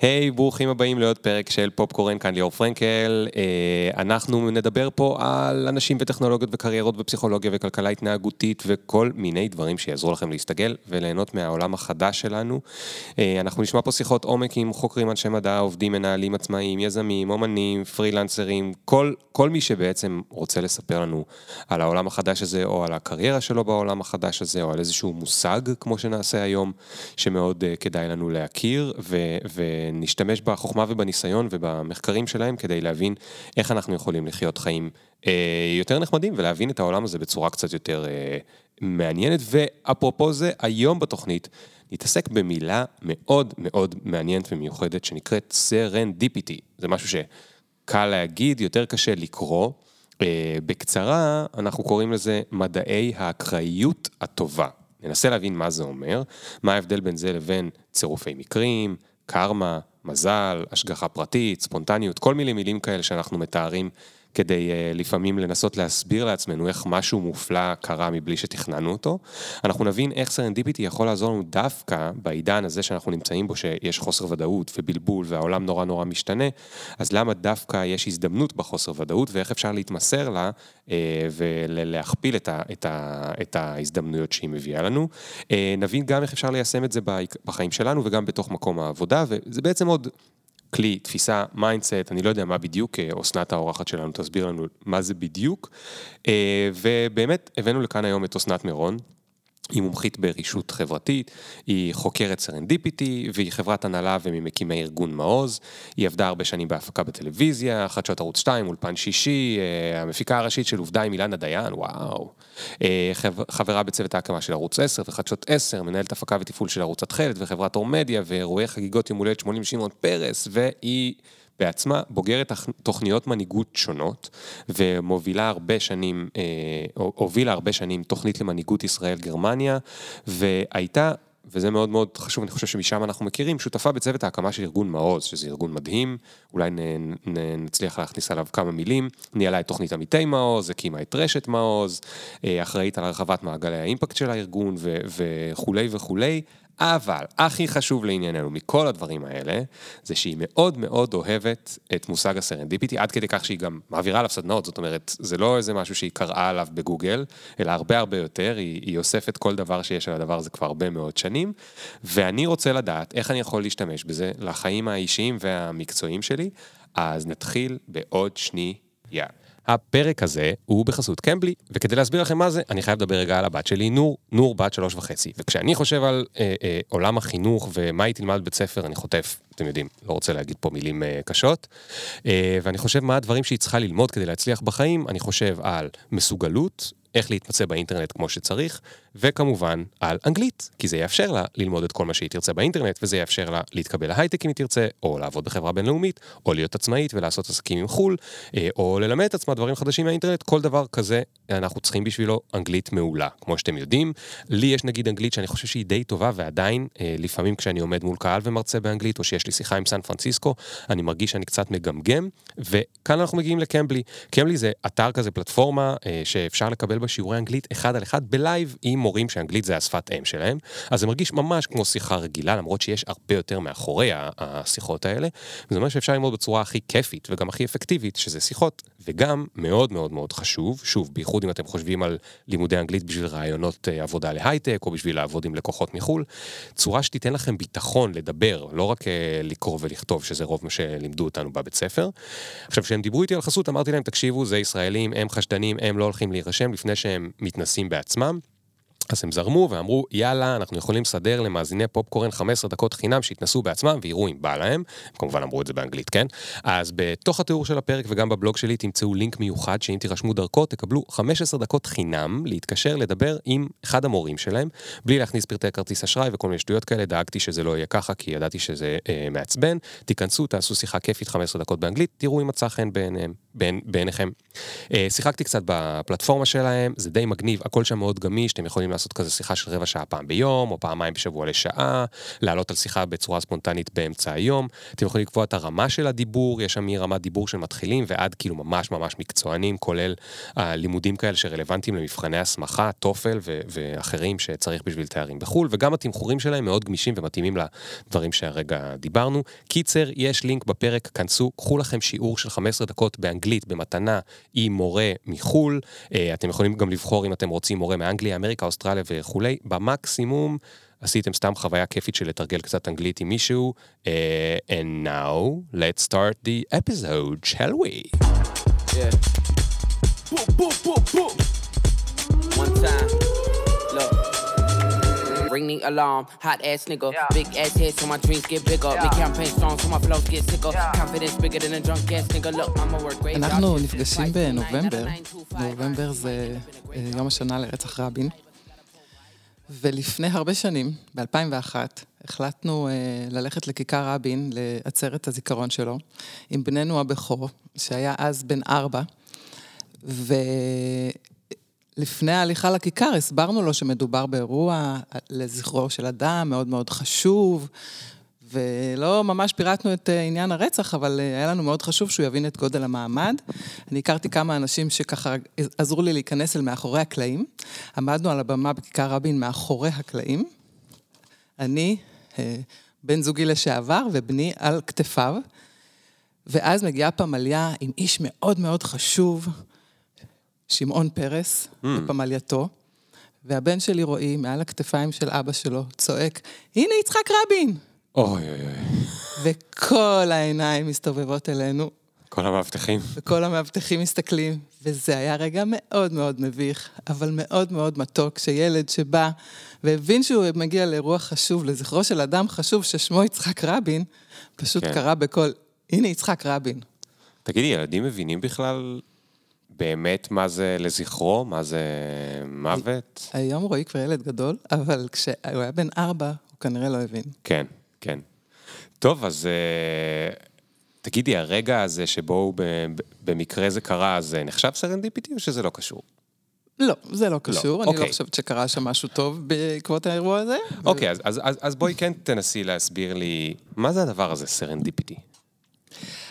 היי, hey, ברוכים הבאים לעוד פרק של פופקורן, כאן ליאור פרנקל. Uh, אנחנו נדבר פה על אנשים וטכנולוגיות וקריירות ופסיכולוגיה וכלכלה התנהגותית וכל מיני דברים שיעזרו לכם להסתגל וליהנות מהעולם החדש שלנו. Uh, אנחנו נשמע פה שיחות עומק עם חוקרים, אנשי מדע, עובדים, מנהלים עצמאיים, יזמים, אומנים, פרילנסרים, כל, כל מי שבעצם רוצה לספר לנו על העולם החדש הזה או על הקריירה שלו בעולם החדש הזה או על איזשהו מושג, כמו שנעשה היום, שמאוד uh, כדאי לנו להכיר. ו- נשתמש בחוכמה ובניסיון ובמחקרים שלהם כדי להבין איך אנחנו יכולים לחיות חיים אה, יותר נחמדים ולהבין את העולם הזה בצורה קצת יותר אה, מעניינת. ואפרופו זה, היום בתוכנית נתעסק במילה מאוד מאוד מעניינת ומיוחדת שנקראת serendipity. זה משהו שקל להגיד, יותר קשה לקרוא. אה, בקצרה, אנחנו קוראים לזה מדעי האקראיות הטובה. ננסה להבין מה זה אומר, מה ההבדל בין זה לבין צירופי מקרים, קרמה, מזל, השגחה פרטית, ספונטניות, כל מיני מילים כאלה שאנחנו מתארים כדי uh, לפעמים לנסות להסביר לעצמנו איך משהו מופלא קרה מבלי שתכננו אותו. אנחנו נבין איך serendipity יכול לעזור לנו דווקא בעידן הזה שאנחנו נמצאים בו, שיש חוסר ודאות ובלבול והעולם נורא נורא משתנה, אז למה דווקא יש הזדמנות בחוסר ודאות ואיך אפשר להתמסר לה uh, ולהכפיל את, ה, את, ה, את ההזדמנויות שהיא מביאה לנו. Uh, נבין גם איך אפשר ליישם את זה בחיים שלנו וגם בתוך מקום העבודה, וזה בעצם עוד כלי, תפיסה, mindset, אני לא יודע מה בדיוק, אה, אסנת האורחת שלנו תסביר לנו מה זה בדיוק. אה, ובאמת הבאנו לכאן היום את אסנת מירון. היא מומחית ברישות חברתית, היא חוקרת serendipity והיא חברת הנהלה וממקימי ארגון מעוז. היא עבדה הרבה שנים בהפקה בטלוויזיה, חדשות ערוץ 2, אולפן שישי, אה, המפיקה הראשית של עובדה עם אילנה דיין, וואו. חברה בצוות ההקמה של ערוץ 10 וחדשות 10, מנהלת הפקה ותפעול של ערוץ התכלת וחברת אור מדיה ואירועי חגיגות יום הולדת 80 שמעון פרס, והיא... בעצמה בוגרת תוכניות מנהיגות שונות, ומובילה הרבה שנים, אה, הובילה הרבה שנים תוכנית למנהיגות ישראל-גרמניה, והייתה וזה מאוד מאוד חשוב, אני חושב שמשם אנחנו מכירים, שותפה בצוות ההקמה של ארגון מעוז, שזה ארגון מדהים, אולי נ, נ, נצליח להכניס עליו כמה מילים, ניהלה את תוכנית עמיתי מעוז, הקימה את רשת מעוז, אה, אחראית על הרחבת מעגלי האימפקט של הארגון ו, וכולי וכולי, אבל הכי חשוב לענייננו מכל הדברים האלה, זה שהיא מאוד מאוד אוהבת את מושג הסרנדיפיטי, עד כדי כך שהיא גם מעבירה עליו סדנאות, זאת אומרת, זה לא איזה משהו שהיא קראה עליו בגוגל, אלא הרבה הרבה יותר, היא, היא אוספת כל דבר שיש על הדבר הזה כבר הרבה מאוד שנים, ואני רוצה לדעת איך אני יכול להשתמש בזה לחיים האישיים והמקצועיים שלי, אז נתחיל בעוד שנייה. Yeah. הפרק הזה הוא בחסות קמבלי, וכדי להסביר לכם מה זה, אני חייב לדבר רגע על הבת שלי, נור, נור בת שלוש וחצי. וכשאני חושב על אה, אה, עולם החינוך ומה היא תלמד בבית ספר, אני חוטף, אתם יודעים, לא רוצה להגיד פה מילים אה, קשות, אה, ואני חושב מה הדברים שהיא צריכה ללמוד כדי להצליח בחיים, אני חושב על מסוגלות, איך להתמצא באינטרנט כמו שצריך, וכמובן על אנגלית, כי זה יאפשר לה ללמוד את כל מה שהיא תרצה באינטרנט, וזה יאפשר לה להתקבל להייטק אם היא תרצה, או לעבוד בחברה בינלאומית, או להיות עצמאית ולעשות עסקים עם חו"ל, אה, או ללמד את עצמה דברים חדשים מהאינטרנט, כל דבר כזה אנחנו צריכים בשבילו אנגלית מעולה. כמו שאתם יודעים, לי יש נגיד אנגלית שאני חושב שהיא די טובה, ועדיין, אה, לפעמים כשאני עומד מול קהל ומרצה באנגלית, או שיש לי שיחה עם סן פרנסיסקו, אני מרגיש שאני קצת מגמגם, וכאן אנחנו מגיעים לקמבלי. קמבלי זה אתר כזה, פלטפורמה, אה, שאפשר לקבל שיעורי אנגלית אחד על אחד בלייב עם מורים שאנגלית זה השפת אם שלהם, אז זה מרגיש ממש כמו שיחה רגילה, למרות שיש הרבה יותר מאחורי השיחות האלה. וזה אומר שאפשר ללמוד בצורה הכי כיפית וגם הכי אפקטיבית, שזה שיחות, וגם מאוד מאוד מאוד חשוב, שוב, בייחוד אם אתם חושבים על לימודי אנגלית בשביל רעיונות אה, עבודה להייטק, או בשביל לעבוד עם לקוחות מחו"ל, צורה שתיתן לכם ביטחון לדבר, לא רק אה, לקרוא ולכתוב, שזה רוב מה שלימדו אותנו בבית ספר. עכשיו, כשהם דיברו איתי על חסות, אמרתי להם, תקשיבו, זה ישראלים, הם חשדנים, הם לא הולכים להירשם לפני שהם מתנסים בעצמם. אז הם זרמו ואמרו, יאללה, אנחנו יכולים לסדר למאזיני פופקורן 15 דקות חינם שיתנסו בעצמם ויראו אם בא להם. הם כמובן אמרו את זה באנגלית, כן? אז בתוך התיאור של הפרק וגם בבלוג שלי תמצאו לינק מיוחד שאם תירשמו דרכו תקבלו 15 דקות חינם להתקשר לדבר עם אחד המורים שלהם, בלי להכניס פרטי כרטיס אשראי וכל מיני שטויות כאלה, דאגתי שזה לא יהיה ככה כי ידעתי שזה אה, מעצבן. תיכנסו, תעשו שיחה כיפית 15 דקות באנגלית, תראו אם מצא חן בעיניהם. בעיניכם. אה, שיחקתי קצת בפלטפורמה שלהם, זה די מגניב, הכל שם מאוד גמיש, אתם יכולים לעשות כזה שיחה של רבע שעה פעם ביום, או פעמיים בשבוע לשעה, לעלות על שיחה בצורה ספונטנית באמצע היום. אתם יכולים לקבוע את הרמה של הדיבור, יש שם מרמת דיבור של מתחילים ועד כאילו ממש ממש מקצוענים, כולל הלימודים כאלה שרלוונטיים למבחני הסמכה, טופל ואחרים שצריך בשביל תארים בחו"ל, וגם התמחורים שלהם מאוד גמישים ומתאימים לדברים שהרגע דיברנו. קיצר, יש לינק בפרק, כנסו, קחו לכם שיעור של 15 דקות באנגלית במתנה עם מורה מחו"ל. אה, אתם יכולים גם לבחור אם אתם רוצים מורה מאנגליה, אמריקה, אוסטרליה וכולי. במקסימום עשיתם סתם חוויה כיפית של לתרגל קצת אנגלית עם מישהו. Uh, and now, let's start the episode, shall we? Yeah. Boom, boom, boom, boom. One time. ring the alarm. Hot ass nigga, yeah. big ass head so my dreams get bigger. Yeah. Big campaign strong so my flows get sicker. Yeah. Confidence bigger than a drunk ass nigga. Look, I'ma work great. אנחנו נפגשים בנובמבר, נובמבר זה יום השנה לרצח רבין. ולפני הרבה שנים, ב-2001, החלטנו uh, ללכת לכיכר רבין, לעצרת הזיכרון שלו, עם בננו הבכור, שהיה אז בן ארבע, ו... לפני ההליכה לכיכר הסברנו לו שמדובר באירוע לזכרו של אדם מאוד מאוד חשוב, ולא ממש פירטנו את אה, עניין הרצח, אבל אה, היה לנו מאוד חשוב שהוא יבין את גודל המעמד. אני הכרתי כמה אנשים שככה עזרו לי להיכנס אל מאחורי הקלעים. עמדנו על הבמה בכיכר רבין מאחורי הקלעים. אני, אה, בן זוגי לשעבר, ובני על כתפיו. ואז מגיעה פמליה עם איש מאוד מאוד חשוב, שמעון פרס, mm. והבן שלי רועי, מעל הכתפיים של אבא שלו, צועק, הנה יצחק רבין! אוי אוי אוי. וכל העיניים מסתובבות אלינו. כל המאבטחים. וכל המאבטחים מסתכלים, וזה היה רגע מאוד מאוד מביך, אבל מאוד מאוד מתוק, שילד שבא והבין שהוא מגיע לאירוע חשוב, לזכרו של אדם חשוב ששמו יצחק רבין, פשוט כן. קרא בקול, הנה יצחק רבין. תגידי, ילדים מבינים בכלל באמת מה זה לזכרו, מה זה מוות? היום רועי כבר ילד גדול, אבל כשהוא היה בן ארבע, הוא כנראה לא הבין. כן, כן. טוב, אז אה, תגידי, הרגע הזה שבו במקרה זה קרה, זה נחשב serendipity או שזה לא קשור? לא, זה לא קשור, לא, אני לא אוקיי. לא חושבת שקרה שם משהו טוב בעקבות האירוע הזה. אוקיי, ו... אז, אז, אז בואי כן תנסי להסביר לי, מה זה הדבר הזה, serendipity?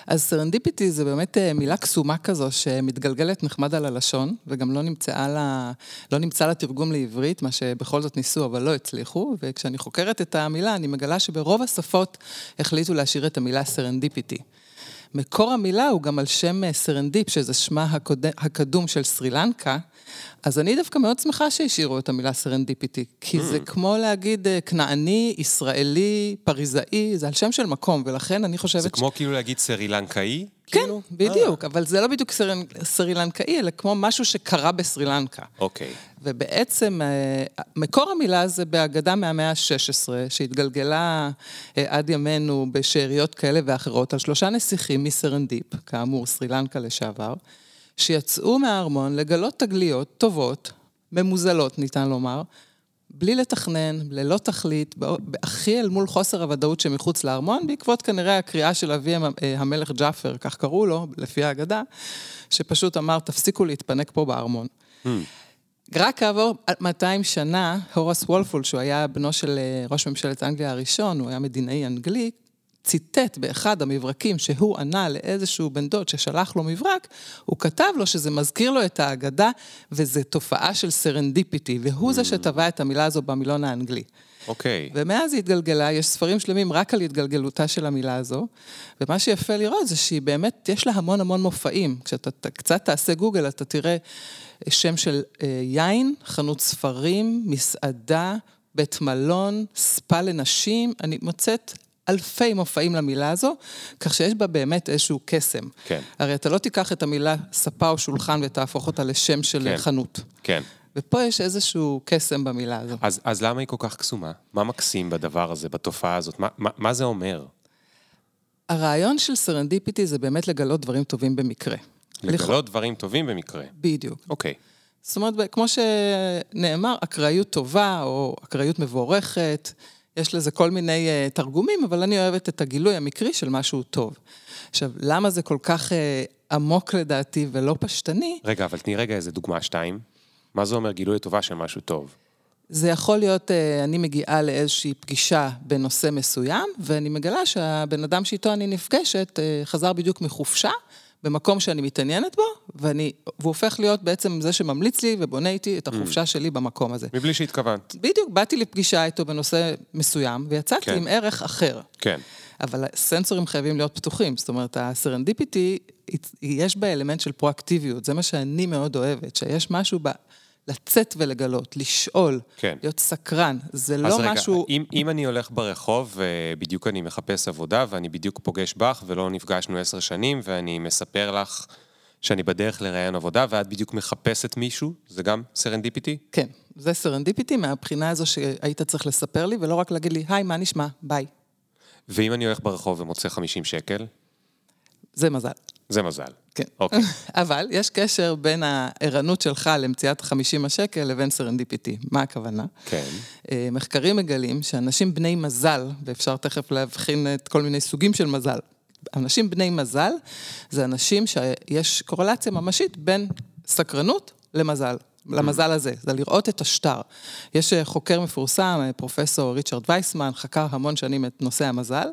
אז serendipity זה באמת אה, מילה קסומה כזו שמתגלגלת נחמד על הלשון, וגם לא לה, לא נמצא לה תרגום לעברית, מה שבכל זאת ניסו אבל לא הצליחו, וכשאני חוקרת את המילה אני מגלה שברוב השפות החליטו להשאיר את המילה serendipity. מקור המילה הוא גם על שם אה, סרנדיפ, שזה שמה הקדום של סרי לנקה, אז אני דווקא מאוד שמחה שהשאירו את המילה serendipity, כי זה mm. כמו להגיד אה, כנעני, ישראלי, פריזאי, זה על שם של מקום, ולכן אני חושבת... זה כמו כאילו להגיד סרילנקאי? כן, כאילו? בדיוק, אבל זה לא בדיוק סרילנקאי, אלא כמו משהו שקרה בסרילנקה. אוקיי. ובעצם, אה, מקור המילה זה בהגדה מהמאה ה-16, שהתגלגלה אה, עד ימינו בשאריות כאלה ואחרות, על שלושה נסיכים מסרנדיפ, כאמור, סרילנקה לשעבר. שיצאו מהארמון לגלות תגליות טובות, ממוזלות ניתן לומר, בלי לתכנן, ללא תכלית, הכי אל מול חוסר הוודאות שמחוץ לארמון, בעקבות כנראה הקריאה של אבי אה, המלך ג'אפר, כך קראו לו, לפי האגדה, שפשוט אמר, תפסיקו להתפנק פה בארמון. Mm. רק כעבור 200 שנה, הורס וולפול, שהוא היה בנו של אה, ראש ממשלת אנגליה הראשון, הוא היה מדינאי אנגלי, ציטט באחד המברקים שהוא ענה לאיזשהו בן דוד ששלח לו מברק, הוא כתב לו שזה מזכיר לו את האגדה, וזו תופעה של serendipity, והוא mm. זה שטבע את המילה הזו במילון האנגלי. אוקיי. Okay. ומאז היא התגלגלה, יש ספרים שלמים רק על התגלגלותה של המילה הזו, ומה שיפה לראות זה שהיא באמת, יש לה המון המון מופעים. כשאתה קצת תעשה גוגל, אתה תראה שם של אה, יין, חנות ספרים, מסעדה, בית מלון, ספה לנשים, אני מוצאת אלפי מופעים למילה הזו, כך שיש בה באמת איזשהו קסם. כן. הרי אתה לא תיקח את המילה ספה או שולחן ותהפוך אותה לשם של כן. חנות. כן. ופה יש איזשהו קסם במילה הזו. אז, אז למה היא כל כך קסומה? מה מקסים בדבר הזה, בתופעה הזאת? מה, מה, מה זה אומר? הרעיון של serendipity זה באמת לגלות דברים טובים במקרה. לגלות לכ... דברים טובים במקרה. בדיוק. אוקיי. זאת אומרת, כמו שנאמר, אקראיות טובה או אקראיות מבורכת, יש לזה כל מיני uh, תרגומים, אבל אני אוהבת את הגילוי המקרי של משהו טוב. עכשיו, למה זה כל כך uh, עמוק לדעתי ולא פשטני? רגע, אבל תני רגע איזה דוגמה שתיים. מה זה אומר גילוי לטובה של משהו טוב? זה יכול להיות, uh, אני מגיעה לאיזושהי פגישה בנושא מסוים, ואני מגלה שהבן אדם שאיתו אני נפגשת uh, חזר בדיוק מחופשה. במקום שאני מתעניינת בו, ואני, והוא הופך להיות בעצם זה שממליץ לי ובונה איתי את החופשה mm. שלי במקום הזה. מבלי שהתכוונת. בדיוק, באתי לפגישה איתו בנושא מסוים, ויצאתי כן. עם ערך אחר. כן. אבל הסנסורים חייבים להיות פתוחים, זאת אומרת, ה serendipity, יש בה אלמנט של פרואקטיביות, זה מה שאני מאוד אוהבת, שיש משהו ב... לצאת ולגלות, לשאול, כן. להיות סקרן, זה לא רגע, משהו... אם, אם אני הולך ברחוב ובדיוק אני מחפש עבודה ואני בדיוק פוגש בך ולא נפגשנו עשר שנים ואני מספר לך שאני בדרך לראיין עבודה ואת בדיוק מחפשת מישהו, זה גם serendipity? כן, זה serendipity מהבחינה הזו שהיית צריך לספר לי ולא רק להגיד לי, היי, מה נשמע? ביי. ואם אני הולך ברחוב ומוצא 50 שקל? זה מזל. זה מזל. כן. אוקיי. אבל יש קשר בין הערנות שלך למציאת 50 השקל לבין סרנדיפיטי. מה הכוונה? כן. אה, מחקרים מגלים שאנשים בני מזל, ואפשר תכף להבחין את כל מיני סוגים של מזל, אנשים בני מזל זה אנשים שיש קורלציה ממשית בין סקרנות למזל. למזל הזה, זה לראות את השטר. יש חוקר מפורסם, אה, פרופסור ריצ'רד וייסמן, חקר המון שנים את נושא המזל.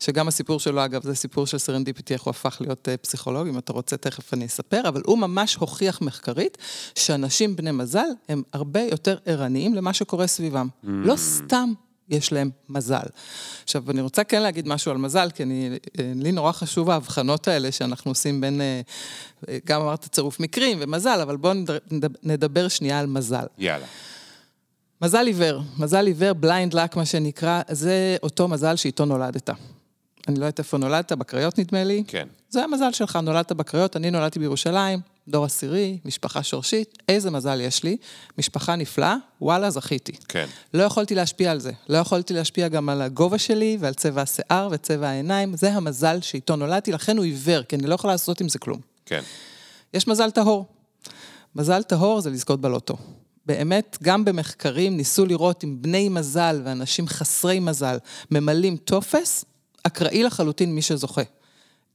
שגם הסיפור שלו, אגב, זה סיפור של סרנדיפיטי, איך הוא הפך להיות אה, פסיכולוג, אם אתה רוצה, תכף אני אספר, אבל הוא ממש הוכיח מחקרית שאנשים בני מזל הם הרבה יותר ערניים למה שקורה סביבם. Mm. לא סתם יש להם מזל. עכשיו, אני רוצה כן להגיד משהו על מזל, כי אני, אה, לי נורא חשוב ההבחנות האלה שאנחנו עושים בין, אה, גם אמרת צירוף מקרים ומזל, אבל בואו נדבר שנייה על מזל. יאללה. מזל עיוור, מזל עיוור, בליינד לק מה שנקרא, זה אותו מזל שאיתו נולדת. אני לא יודעת איפה נולדת, בקריות נדמה לי. כן. זה המזל שלך, נולדת בקריות, אני נולדתי בירושלים, דור עשירי, משפחה שורשית, איזה מזל יש לי, משפחה נפלאה, וואלה, זכיתי. כן. לא יכולתי להשפיע על זה. לא יכולתי להשפיע גם על הגובה שלי ועל צבע השיער וצבע העיניים, זה המזל שאיתו נולדתי, לכן הוא עיוור, כי אני לא יכולה לעשות עם זה כלום. כן. יש מזל טהור. מזל טהור זה לזכות בלוטו. באמת, גם במחקרים ניסו לראות אם בני מזל ואנשים חסרי מזל ממלאים טופס, אקראי לחלוטין מי שזוכה.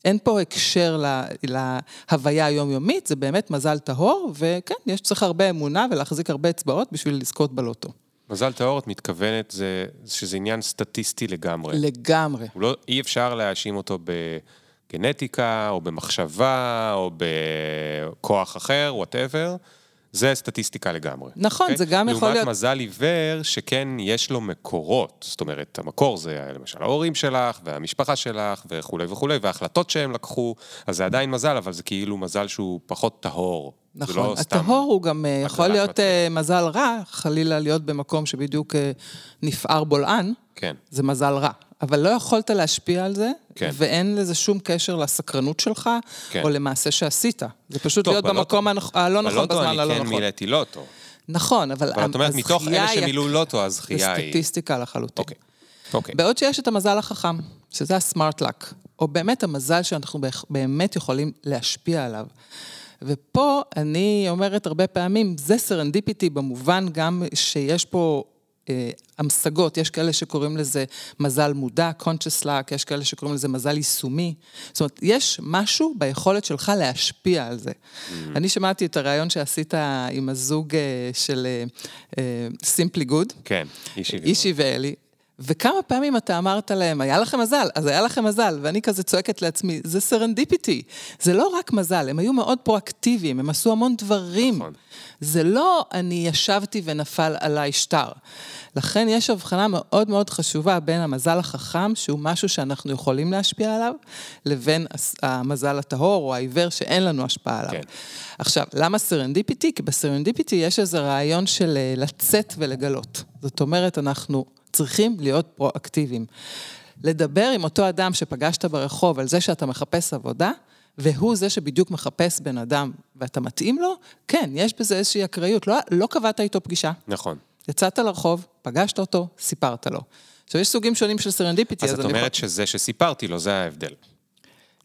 אין פה הקשר לה, להוויה היומיומית, זה באמת מזל טהור, וכן, יש צריך הרבה אמונה ולהחזיק הרבה אצבעות בשביל לזכות בלוטו. מזל טהור, את מתכוונת זה, שזה עניין סטטיסטי לגמרי. לגמרי. לא, אי אפשר להאשים אותו בגנטיקה, או במחשבה, או בכוח אחר, וואטאבר. זה סטטיסטיקה לגמרי. נכון, okay? אוקיי? זה גם יכול להיות... לעומת מזל עיוור, שכן יש לו מקורות. זאת אומרת, המקור זה למשל ההורים שלך, והמשפחה שלך, וכולי וכולי, וההחלטות שהם לקחו, אז זה עדיין מזל, אבל זה כאילו מזל שהוא פחות טהור. נכון, לא הטהור הוא גם אה, יכול להיות מטבע. אה, מזל רע, חלילה להיות במקום שבדיוק אה, נפער בולען, כן. זה מזל רע. אבל לא יכולת להשפיע על זה, כן. ואין לזה שום קשר לסקרנות שלך, כן. או למעשה שעשית. זה פשוט טוב, להיות בלוטו, במקום הלא נכון בזמן הלא נכון. בלוטו אני כן מילאתי לוטו. נכון, אבל. אבל את אומרת, מתוך אלה שמילאו לוטו, הזכייה היא... סטטיסטיקה לחלוטין. אוקיי. אוקיי. בעוד שיש את המזל החכם, שזה ה smart luck, או באמת המזל שאנחנו באמת יכולים להשפיע עליו. ופה אני אומרת הרבה פעמים, זה סרנדיפיטי במובן גם שיש פה המשגות, יש כאלה שקוראים לזה מזל מודע, conscious luck, יש כאלה שקוראים לזה מזל יישומי. זאת אומרת, יש משהו ביכולת שלך להשפיע על זה. Mm-hmm. אני שמעתי את הריאיון שעשית עם הזוג אה, של Simply uh, Good. כן, אישי ואלי. אישי ואלי. וכמה פעמים אתה אמרת להם, היה לכם מזל, אז היה לכם מזל, ואני כזה צועקת לעצמי, זה סרנדיפיטי. זה לא רק מזל, הם היו מאוד פרואקטיביים, הם עשו המון דברים. נכון. זה לא אני ישבתי ונפל עליי שטר. לכן יש הבחנה מאוד מאוד חשובה בין המזל החכם, שהוא משהו שאנחנו יכולים להשפיע עליו, לבין המזל הטהור או העיוור שאין לנו השפעה עליו. כן. עכשיו, למה סרנדיפיטי? כי בסרנדיפיטי יש איזה רעיון של אה, לצאת ולגלות. זאת אומרת, אנחנו צריכים להיות פרואקטיביים. לדבר עם אותו אדם שפגשת ברחוב על זה שאתה מחפש עבודה, והוא זה שבדיוק מחפש בן אדם ואתה מתאים לו, כן, יש בזה איזושהי אקראיות. לא, לא קבעת איתו פגישה. נכון. יצאת לרחוב, פגשת אותו, סיפרת לו. עכשיו, יש סוגים שונים של סרנדיפיטי, אז, אז את אומרת יכול... שזה שסיפרתי לו, זה ההבדל.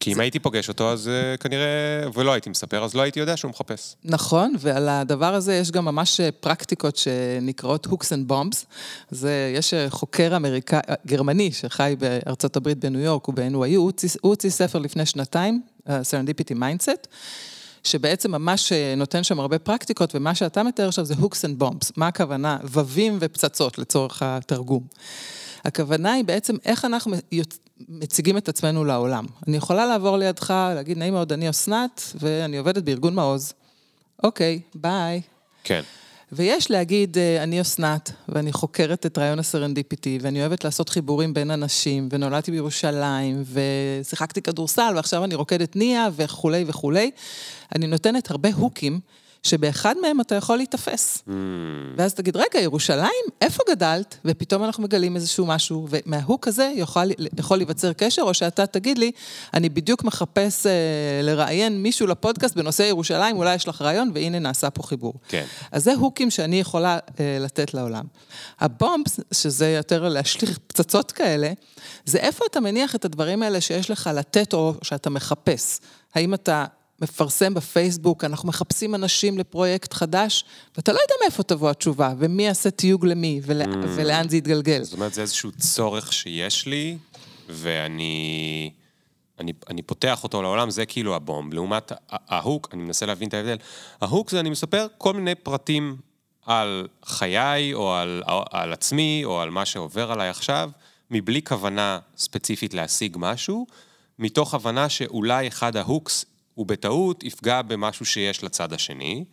כי אם הייתי פוגש אותו, אז אה, כנראה, ולא הייתי מספר, אז לא הייתי יודע שהוא מחפש. נכון, ועל הדבר הזה יש גם ממש אה, פרקטיקות שנקראות hooks and bombs. זה, יש אה, חוקר אמריקאי, גרמני שחי בארצות הברית בניו יורק וב-NYU, הוא הוציא- ספר לפני שנתיים, Serendipity Mindset, שבעצם ממש נותן שם הרבה פרקטיקות, ומה שאתה מתאר עכשיו זה hooks and bombs. מה הכוונה? ווים ופצצות לצורך התרגום. הכוונה היא בעצם איך אנחנו מציגים את עצמנו לעולם. אני יכולה לעבור לידך, להגיד, נעים מאוד, אני אסנת, ואני עובדת בארגון מעוז. אוקיי, ביי. כן. ויש להגיד, אה, אני אסנת, ואני חוקרת את רעיון הסרנדיפיטי, ואני אוהבת לעשות חיבורים בין אנשים, ונולדתי בירושלים, ושיחקתי כדורסל, ועכשיו אני רוקדת ניאה, וכולי וכולי. אני נותנת הרבה הוקים, שבאחד מהם אתה יכול להיתפס. ואז תגיד, רגע, ירושלים, איפה גדלת? ופתאום אנחנו מגלים איזשהו משהו, ומההוק הזה יכול, יכול להיווצר קשר, או שאתה תגיד לי, אני בדיוק מחפש אה, לראיין מישהו לפודקאסט בנושא ירושלים, אולי יש לך רעיון, והנה נעשה פה חיבור. כן. אז זה הוקים שאני יכולה אה, לתת לעולם. הבומבס, שזה יותר להשליך פצצות כאלה, זה איפה אתה מניח את הדברים האלה שיש לך לתת או שאתה מחפש. האם אתה מפרסם בפייסבוק, אנחנו מחפשים אנשים לפרויקט חדש, ואתה לא יודע מאיפה תבוא התשובה, ומי יעשה תיוג למי, ולה, ולאן זה יתגלגל. זאת אומרת, זה איזשהו צורך שיש לי, ואני אני, אני פותח אותו לעולם, זה כאילו ה bomb. לעומת ה hook, אני מנסה להבין את ההבדל. ה hook זה אני מספר כל מיני פרטים על חיי, או על, על עצמי, או על מה שעובר עליי עכשיו, מבלי כוונה ספציפית להשיג משהו, מתוך הבנה שאולי אחד ה hooks הוא בטעות יפגע במשהו שיש לצד השני.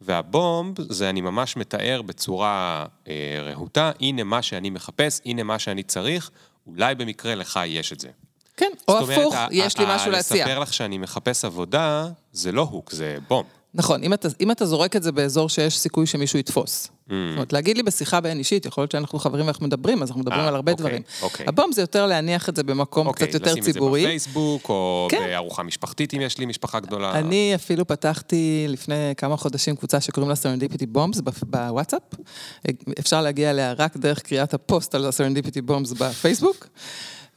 וה bomb זה אני ממש מתאר בצורה אה, רהוטה, הנה מה שאני מחפש, הנה מה שאני צריך, אולי במקרה לך יש את זה. כן, או זאת אומרת, הפוך, יש לי משהו להציע. לספר לך שאני מחפש עבודה, זה לא hook, זה bomb. נכון, אם אתה, אם אתה זורק את זה באזור שיש סיכוי שמישהו יתפוס. Mm. זאת אומרת, להגיד לי בשיחה בין אישית, יכול להיות שאנחנו חברים ואנחנו מדברים, אז אנחנו מדברים אה, על הרבה אוקיי, דברים. אוקיי. ה bomb זה יותר להניח את זה במקום קצת יותר ציבורי. לשים את זה בפייסבוק, או כן. בארוחה משפחתית אם יש לי משפחה גדולה. אני אפילו פתחתי לפני כמה חודשים קבוצה שקוראים לה serendipity bombs בוואטסאפ. אפשר להגיע אליה רק דרך קריאת הפוסט על ה serendipity bombs בפייסבוק.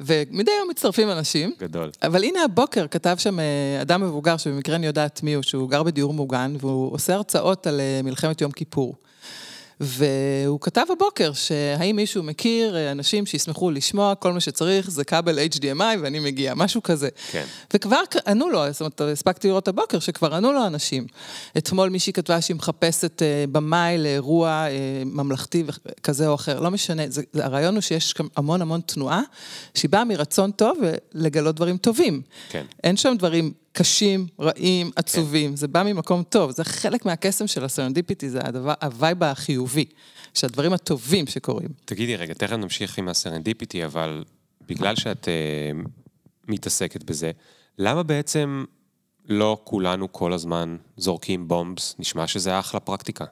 ומדי יום מצטרפים אנשים. גדול. אבל הנה הבוקר כתב שם אה, אדם מבוגר, שבמקרה אני יודעת מי הוא, שהוא גר בדיור מוגן, והוא עושה הרצאות על אה, מלחמת יום כיפור. והוא כתב הבוקר שהאם מישהו מכיר אה, אנשים שישמחו לשמוע, כל מה שצריך זה כבל HDMI ואני מגיע, משהו כזה. כן. וכבר ענו לו, זאת אומרת, הספקתי לראות הבוקר שכבר ענו לו אנשים. אתמול מישהי כתבה שהיא מחפשת אה, במאי לאירוע אה, ממלכתי כזה או אחר, לא משנה, זה, זה, הרעיון הוא שיש המון המון תנועה, שהיא באה מרצון טוב ולגלות דברים טובים. כן. אין שם דברים קשים, רעים, עצובים, כן. זה בא ממקום טוב, זה חלק מהקסם של הסרנדיפיטי, זה הדבר, הווייב החיובי, שהדברים הטובים שקורים. תגידי רגע, תכף נמשיך עם הסרנדיפיטי, אבל בגלל שאת uh, מתעסקת בזה, למה בעצם לא כולנו כל הזמן זורקים bombs? נשמע שזה אחלה פרקטיקה.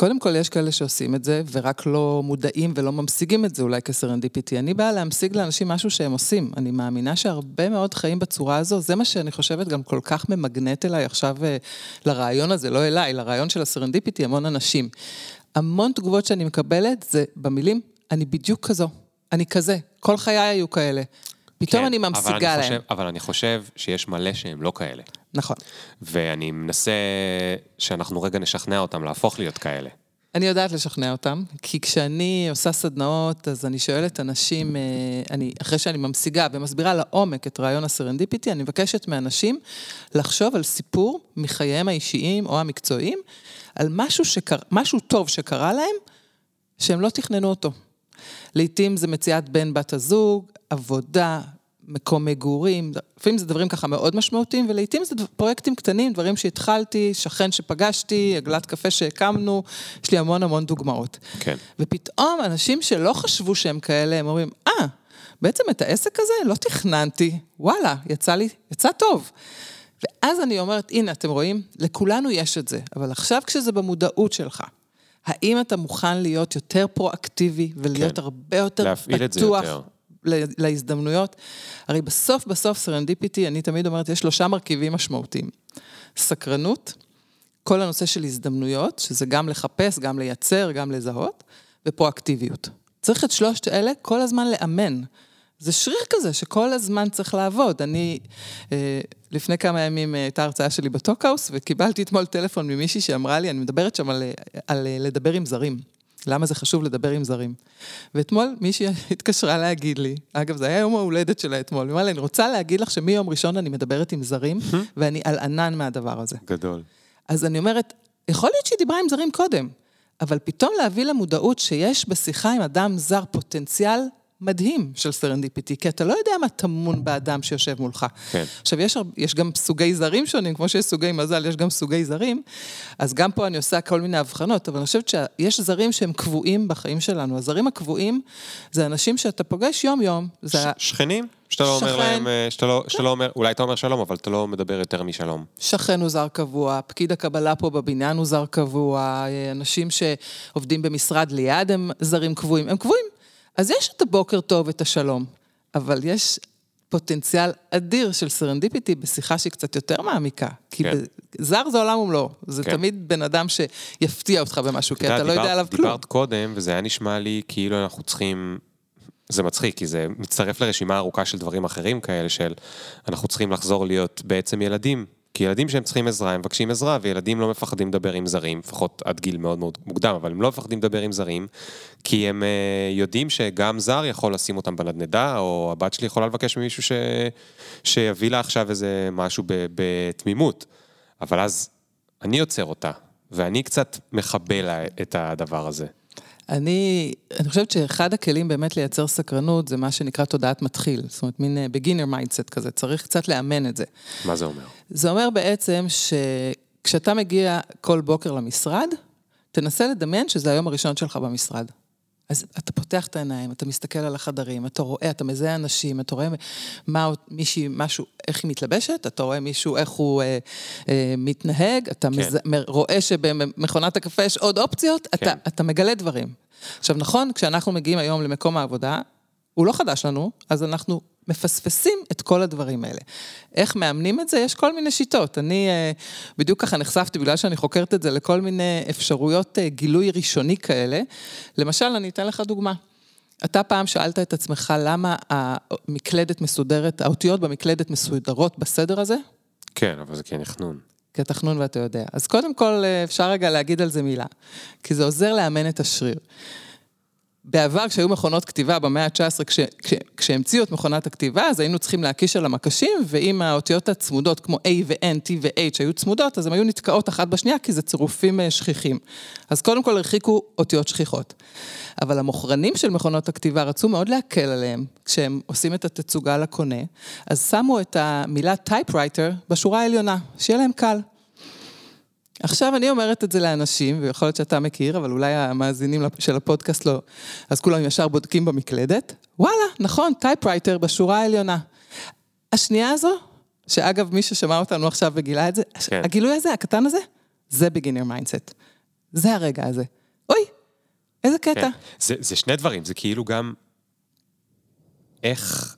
קודם כל, יש כאלה שעושים את זה, ורק לא מודעים ולא ממשיגים את זה אולי כסרנדיפיטי. אני באה להמשיג לאנשים משהו שהם עושים. אני מאמינה שהרבה מאוד חיים בצורה הזו, זה מה שאני חושבת גם כל כך ממגנט אליי עכשיו אה, לרעיון הזה, לא אליי, לרעיון של הסרנדיפיטי, המון אנשים. המון תגובות שאני מקבלת זה במילים, אני בדיוק כזו, אני כזה, כל חיי היו כאלה. פתאום כן, אני אבל ממשיגה להם. חושב, אבל אני חושב שיש מלא שהם לא כאלה. נכון. ואני מנסה שאנחנו רגע נשכנע אותם להפוך להיות כאלה. אני יודעת לשכנע אותם, כי כשאני עושה סדנאות, אז אני שואלת אנשים, אה, אני, אחרי שאני ממשיגה ומסבירה לעומק את רעיון הסרנדיפיטי, אני מבקשת מאנשים לחשוב על סיפור מחייהם האישיים או המקצועיים, על משהו, שקר, משהו טוב שקרה להם, שהם לא תכננו אותו. לעתים זה מציאת בן בת הזוג, עבודה, מקום מגורים, לפעמים זה דברים ככה מאוד משמעותיים, ולעיתים זה פרויקטים קטנים, דברים שהתחלתי, שכן שפגשתי, עגלת קפה שהקמנו, יש לי המון המון דוגמאות. כן. ופתאום אנשים שלא חשבו שהם כאלה, הם אומרים, אה, ah, בעצם את העסק הזה לא תכננתי, וואלה, יצא לי, יצא טוב. ואז אני אומרת, הנה, אתם רואים? לכולנו יש את זה, אבל עכשיו כשזה במודעות שלך, האם אתה מוכן להיות יותר פרואקטיבי ולהיות כן. הרבה יותר פתוח יותר. להזדמנויות? הרי בסוף בסוף סרנדיפיטי, אני תמיד אומרת, יש שלושה מרכיבים משמעותיים. סקרנות, כל הנושא של הזדמנויות, שזה גם לחפש, גם לייצר, גם לזהות, ופרואקטיביות. צריך את שלושת אלה כל הזמן לאמן. זה שריר כזה שכל הזמן צריך לעבוד. אני, אה, לפני כמה ימים אה, הייתה הרצאה שלי בטוקהאוס, וקיבלתי אתמול טלפון ממישהי שאמרה לי, אני מדברת שם על, על לדבר עם זרים. למה זה חשוב לדבר עם זרים. ואתמול מישהי התקשרה להגיד לי, אגב, זה היה יום ההולדת שלה אתמול, היא אמרה לי, אני רוצה להגיד לך שמיום ראשון אני מדברת עם זרים, ואני על ענן מהדבר הזה. גדול. אז אני אומרת, יכול להיות שהיא דיברה עם זרים קודם, אבל פתאום להביא למודעות שיש בשיחה עם אדם זר פוטנציאל מדהים של serendipity, כי אתה לא יודע מה טמון באדם שיושב מולך. כן. עכשיו, יש, יש גם סוגי זרים שונים, כמו שיש סוגי מזל, יש גם סוגי זרים, אז גם פה אני עושה כל מיני הבחנות, אבל אני חושבת שיש זרים שהם קבועים בחיים שלנו. הזרים הקבועים זה אנשים שאתה פוגש יום-יום. ש- שכנים? שאתה לא אומר להם, אה, שאתה לא, שאתה לא אומר, אולי אתה אומר שלום, אבל אתה לא מדבר יותר משלום. שכן הוא זר קבוע, פקיד הקבלה פה בבניין הוא זר קבוע, אה, אנשים שעובדים במשרד ליד הם זרים קבועים, הם קבועים. אז יש את הבוקר טוב, את השלום, אבל יש פוטנציאל אדיר של serendipity בשיחה שהיא קצת יותר מעמיקה. כי כן. זר זה עולם ומלואו, זה כן. תמיד בן אדם שיפתיע אותך במשהו, כי אתה דיבר, לא יודע עליו כלום. דיברת קודם, וזה היה נשמע לי כאילו אנחנו צריכים... זה מצחיק, כי זה מצטרף לרשימה ארוכה של דברים אחרים כאלה, של אנחנו צריכים לחזור להיות בעצם ילדים כי ילדים שהם צריכים עזרה, הם מבקשים עזרה, וילדים לא מפחדים לדבר עם זרים, לפחות עד גיל מאוד מאוד מוקדם, אבל הם לא מפחדים לדבר עם זרים, כי הם uh, יודעים שגם זר יכול לשים אותם בנדנדה, או הבת שלי יכולה לבקש ממישהו ש... שיביא לה עכשיו איזה משהו בתמימות. אבל אז אני עוצר אותה, ואני קצת מכבה לה את הדבר הזה. אני, אני חושבת שאחד הכלים באמת לייצר סקרנות זה מה שנקרא תודעת מתחיל, זאת אומרת מין beginner אה, mindset כזה, צריך קצת לאמן את זה. מה זה אומר? זה אומר בעצם שכשאתה מגיע כל בוקר למשרד, תנסה לדמיין שזה היום הראשון שלך במשרד. אז אתה פותח את העיניים, אתה מסתכל על החדרים, אתה רואה, אתה מזהה אנשים, אתה רואה מה מישהי, משהו, איך היא מתלבשת, אתה רואה מישהו, איך הוא אה, אה, מתנהג, אתה כן. מז... רואה שבמכונת הקפה יש עוד אופציות, כן. אתה, אתה מגלה דברים. עכשיו, נכון, כשאנחנו מגיעים היום למקום העבודה, הוא לא חדש לנו, אז אנחנו מפספסים את כל הדברים האלה. איך מאמנים את זה? יש כל מיני שיטות. אני אה, בדיוק ככה נחשפתי, בגלל שאני חוקרת את זה, לכל מיני אפשרויות אה, גילוי ראשוני כאלה. למשל, אני אתן לך דוגמה. אתה פעם שאלת את עצמך למה המקלדת מסודרת, האותיות במקלדת מסודרות בסדר הזה? כן, אבל זה כן חנון. כתחנון ואתה יודע. אז קודם כל, אה, אפשר רגע להגיד על זה מילה, כי זה עוזר לאמן את השריר. בעבר, כשהיו מכונות כתיבה במאה ה-19, כש, כש, כשהמציאו את מכונת הכתיבה, אז היינו צריכים להקיש על המקשים, ואם האותיות הצמודות, כמו A ו-N, T ו-H, היו צמודות, אז הן היו נתקעות אחת בשנייה, כי זה צירופים אה, שכיחים. אז קודם כל הרחיקו אותיות שכיחות. אבל המוכרנים של מכונות הכתיבה רצו מאוד להקל עליהם, כשהם עושים את התצוגה לקונה, אז שמו את המילה typewriter בשורה העליונה, שיהיה להם קל. עכשיו אני אומרת את זה לאנשים, ויכול להיות שאתה מכיר, אבל אולי המאזינים של הפודקאסט לא, אז כולם ישר בודקים במקלדת. וואלה, נכון, typewriter בשורה העליונה. השנייה הזו, שאגב, מי ששמע אותנו עכשיו וגילה את זה, כן. הגילוי הזה, הקטן הזה, זה beginner mindset. זה הרגע הזה. אוי, איזה קטע. כן. זה, זה שני דברים, זה כאילו גם איך...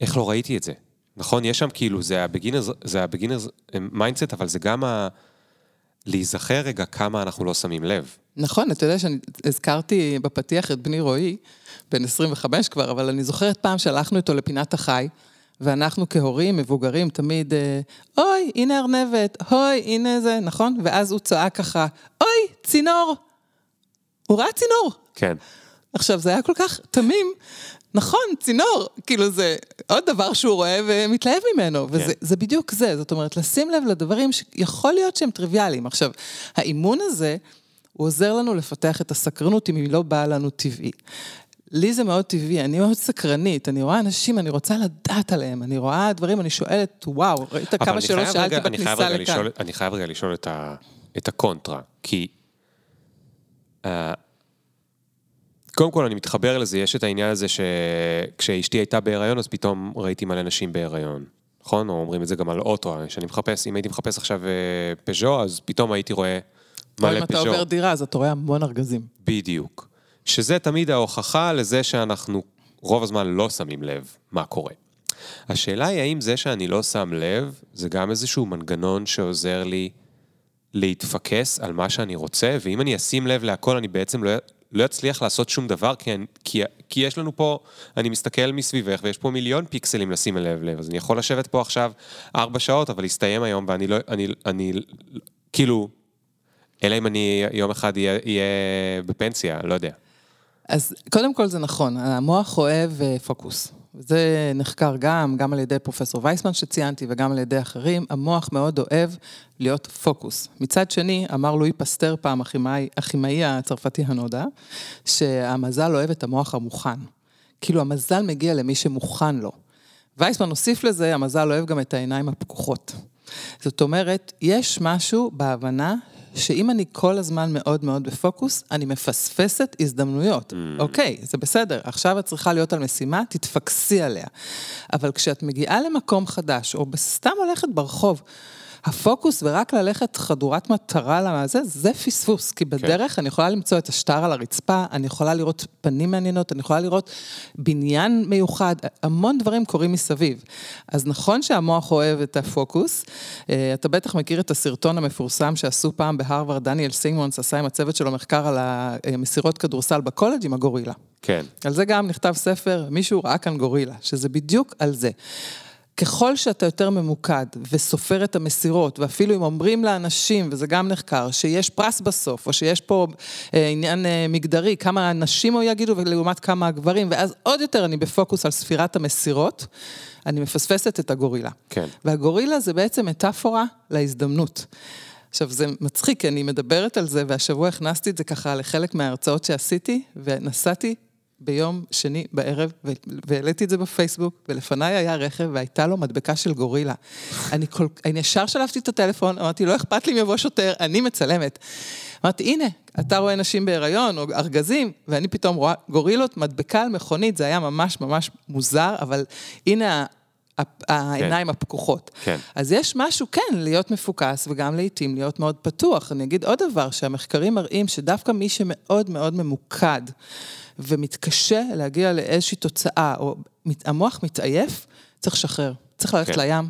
איך לא ראיתי את זה? נכון, יש שם כאילו, זה ה beginner's, זה ה beginner's mindset, אבל זה גם ה... להיזכר רגע כמה אנחנו לא שמים לב. נכון, אתה יודע שאני הזכרתי בפתיח את בני רועי, בן 25 כבר, אבל אני זוכרת פעם שהלכנו איתו לפינת החי, ואנחנו כהורים, מבוגרים, תמיד, אה, אוי, הנה ארנבת, אוי, הנה זה, נכון? ואז הוא צעק ככה, אוי, צינור. הוא ראה צינור. כן. עכשיו, זה היה כל כך תמים, נכון, צינור, כאילו זה עוד דבר שהוא רואה ומתלהב ממנו, כן. וזה בדיוק זה, זאת אומרת, לשים לב לדברים שיכול להיות שהם טריוויאליים. עכשיו, האימון הזה, הוא עוזר לנו לפתח את הסקרנות אם היא לא באה לנו טבעי. לי זה מאוד טבעי, אני מאוד סקרנית, אני רואה אנשים, אני רוצה לדעת עליהם, אני רואה דברים, אני שואלת, וואו, ראית כמה שלא שאלתי בכניסה לכאן. לשאול, אני חייב רגע לשאול את, ה, את הקונטרה, כי... Uh, קודם כל, אני מתחבר לזה, יש את העניין הזה שכשאשתי הייתה בהיריון, אז פתאום ראיתי מלא נשים בהיריון. נכון? או אומרים את זה גם על אוטו, שאני מחפש, אם הייתי מחפש עכשיו אה, פז'ו, אז פתאום הייתי רואה מלא פז'ו. אם אתה עובר דירה, אז אתה רואה המון ארגזים. בדיוק. שזה תמיד ההוכחה לזה שאנחנו רוב הזמן לא שמים לב מה קורה. השאלה היא האם זה שאני לא שם לב, זה גם איזשהו מנגנון שעוזר לי להתפקס על מה שאני רוצה, ואם אני אשים לב להכל, אני בעצם לא, לא אצליח לעשות שום דבר, כי, אני, כי, כי יש לנו פה, אני מסתכל מסביבך, ויש פה מיליון פיקסלים לשים לב לב, אז אני יכול לשבת פה עכשיו ארבע שעות, אבל להסתיים היום, ואני לא, אני, אני, כאילו, אלא אם אני יום אחד אהיה, בפנסיה, לא יודע. אז קודם כל זה נכון, המוח אוהב אה, פוקוס. זה נחקר גם, גם על ידי פרופסור וייסמן שציינתי וגם על ידי אחרים, המוח מאוד אוהב להיות פוקוס. מצד שני, אמר לואי פסטר פעם, הכימאי הצרפתי הנודע, שהמזל אוהב את המוח המוכן. כאילו המזל מגיע למי שמוכן לו. וייסמן הוסיף לזה, המזל אוהב גם את העיניים הפקוחות. זאת אומרת, יש משהו בהבנה שאם אני כל הזמן מאוד מאוד בפוקוס, אני מפספסת הזדמנויות. Mm. אוקיי, זה בסדר, עכשיו את צריכה להיות על משימה, תתפקסי עליה. אבל כשאת מגיעה למקום חדש, או סתם הולכת ברחוב, הפוקוס ורק ללכת חדורת מטרה לזה, זה פספוס, כי כן. בדרך כן. אני יכולה למצוא את השטר על הרצפה, אני יכולה לראות פנים מעניינות, אני יכולה לראות בניין מיוחד, המון דברים קורים מסביב. אז נכון שהמוח אוהב את הפוקוס, אה, אתה בטח מכיר את הסרטון המפורסם שעשו פעם בהרווארד, דניאל סימונס עשה עם הצוות שלו מחקר על המסירות כדורסל בקולג' עם הגורילה. כן. על זה גם נכתב ספר, מישהו ראה כאן גורילה, שזה בדיוק על זה. ככל שאתה יותר ממוקד וסופר את המסירות, ואפילו אם אומרים לאנשים, וזה גם נחקר, שיש פרס בסוף, או שיש פה אה, עניין אה, מגדרי, כמה הנשים הוא יגידו ולעומת כמה הגברים, ואז עוד יותר אני בפוקוס על ספירת המסירות, אני מפספסת את הגורילה. כן. והגורילה זה בעצם מטאפורה להזדמנות. עכשיו, זה מצחיק, כי אני מדברת על זה, והשבוע הכנסתי את זה ככה לחלק מההרצאות שעשיתי, ונסעתי ביום שני בערב, והעליתי את זה בפייסבוק, ולפניי היה רכב והייתה לו מדבקה של גורילה. אני, כל, אני ישר שלפתי את הטלפון, אמרתי, לא אכפת לי אם יבוא שוטר, אני מצלמת. אמרתי, הנה, אתה רואה נשים בהיריון או ארגזים, ואני פתאום רואה גורילות, מדבקה על מכונית, זה היה ממש ממש מוזר, אבל הנה העיניים כן. הפקוחות. כן. אז יש משהו, כן, להיות מפוקס וגם לעיתים להיות מאוד פתוח. אני אגיד עוד דבר, שהמחקרים מראים שדווקא מי שמאוד מאוד ממוקד, ומתקשה להגיע לאיזושהי תוצאה, או המוח מתעייף, צריך לשחרר, צריך ללכת כן. לים.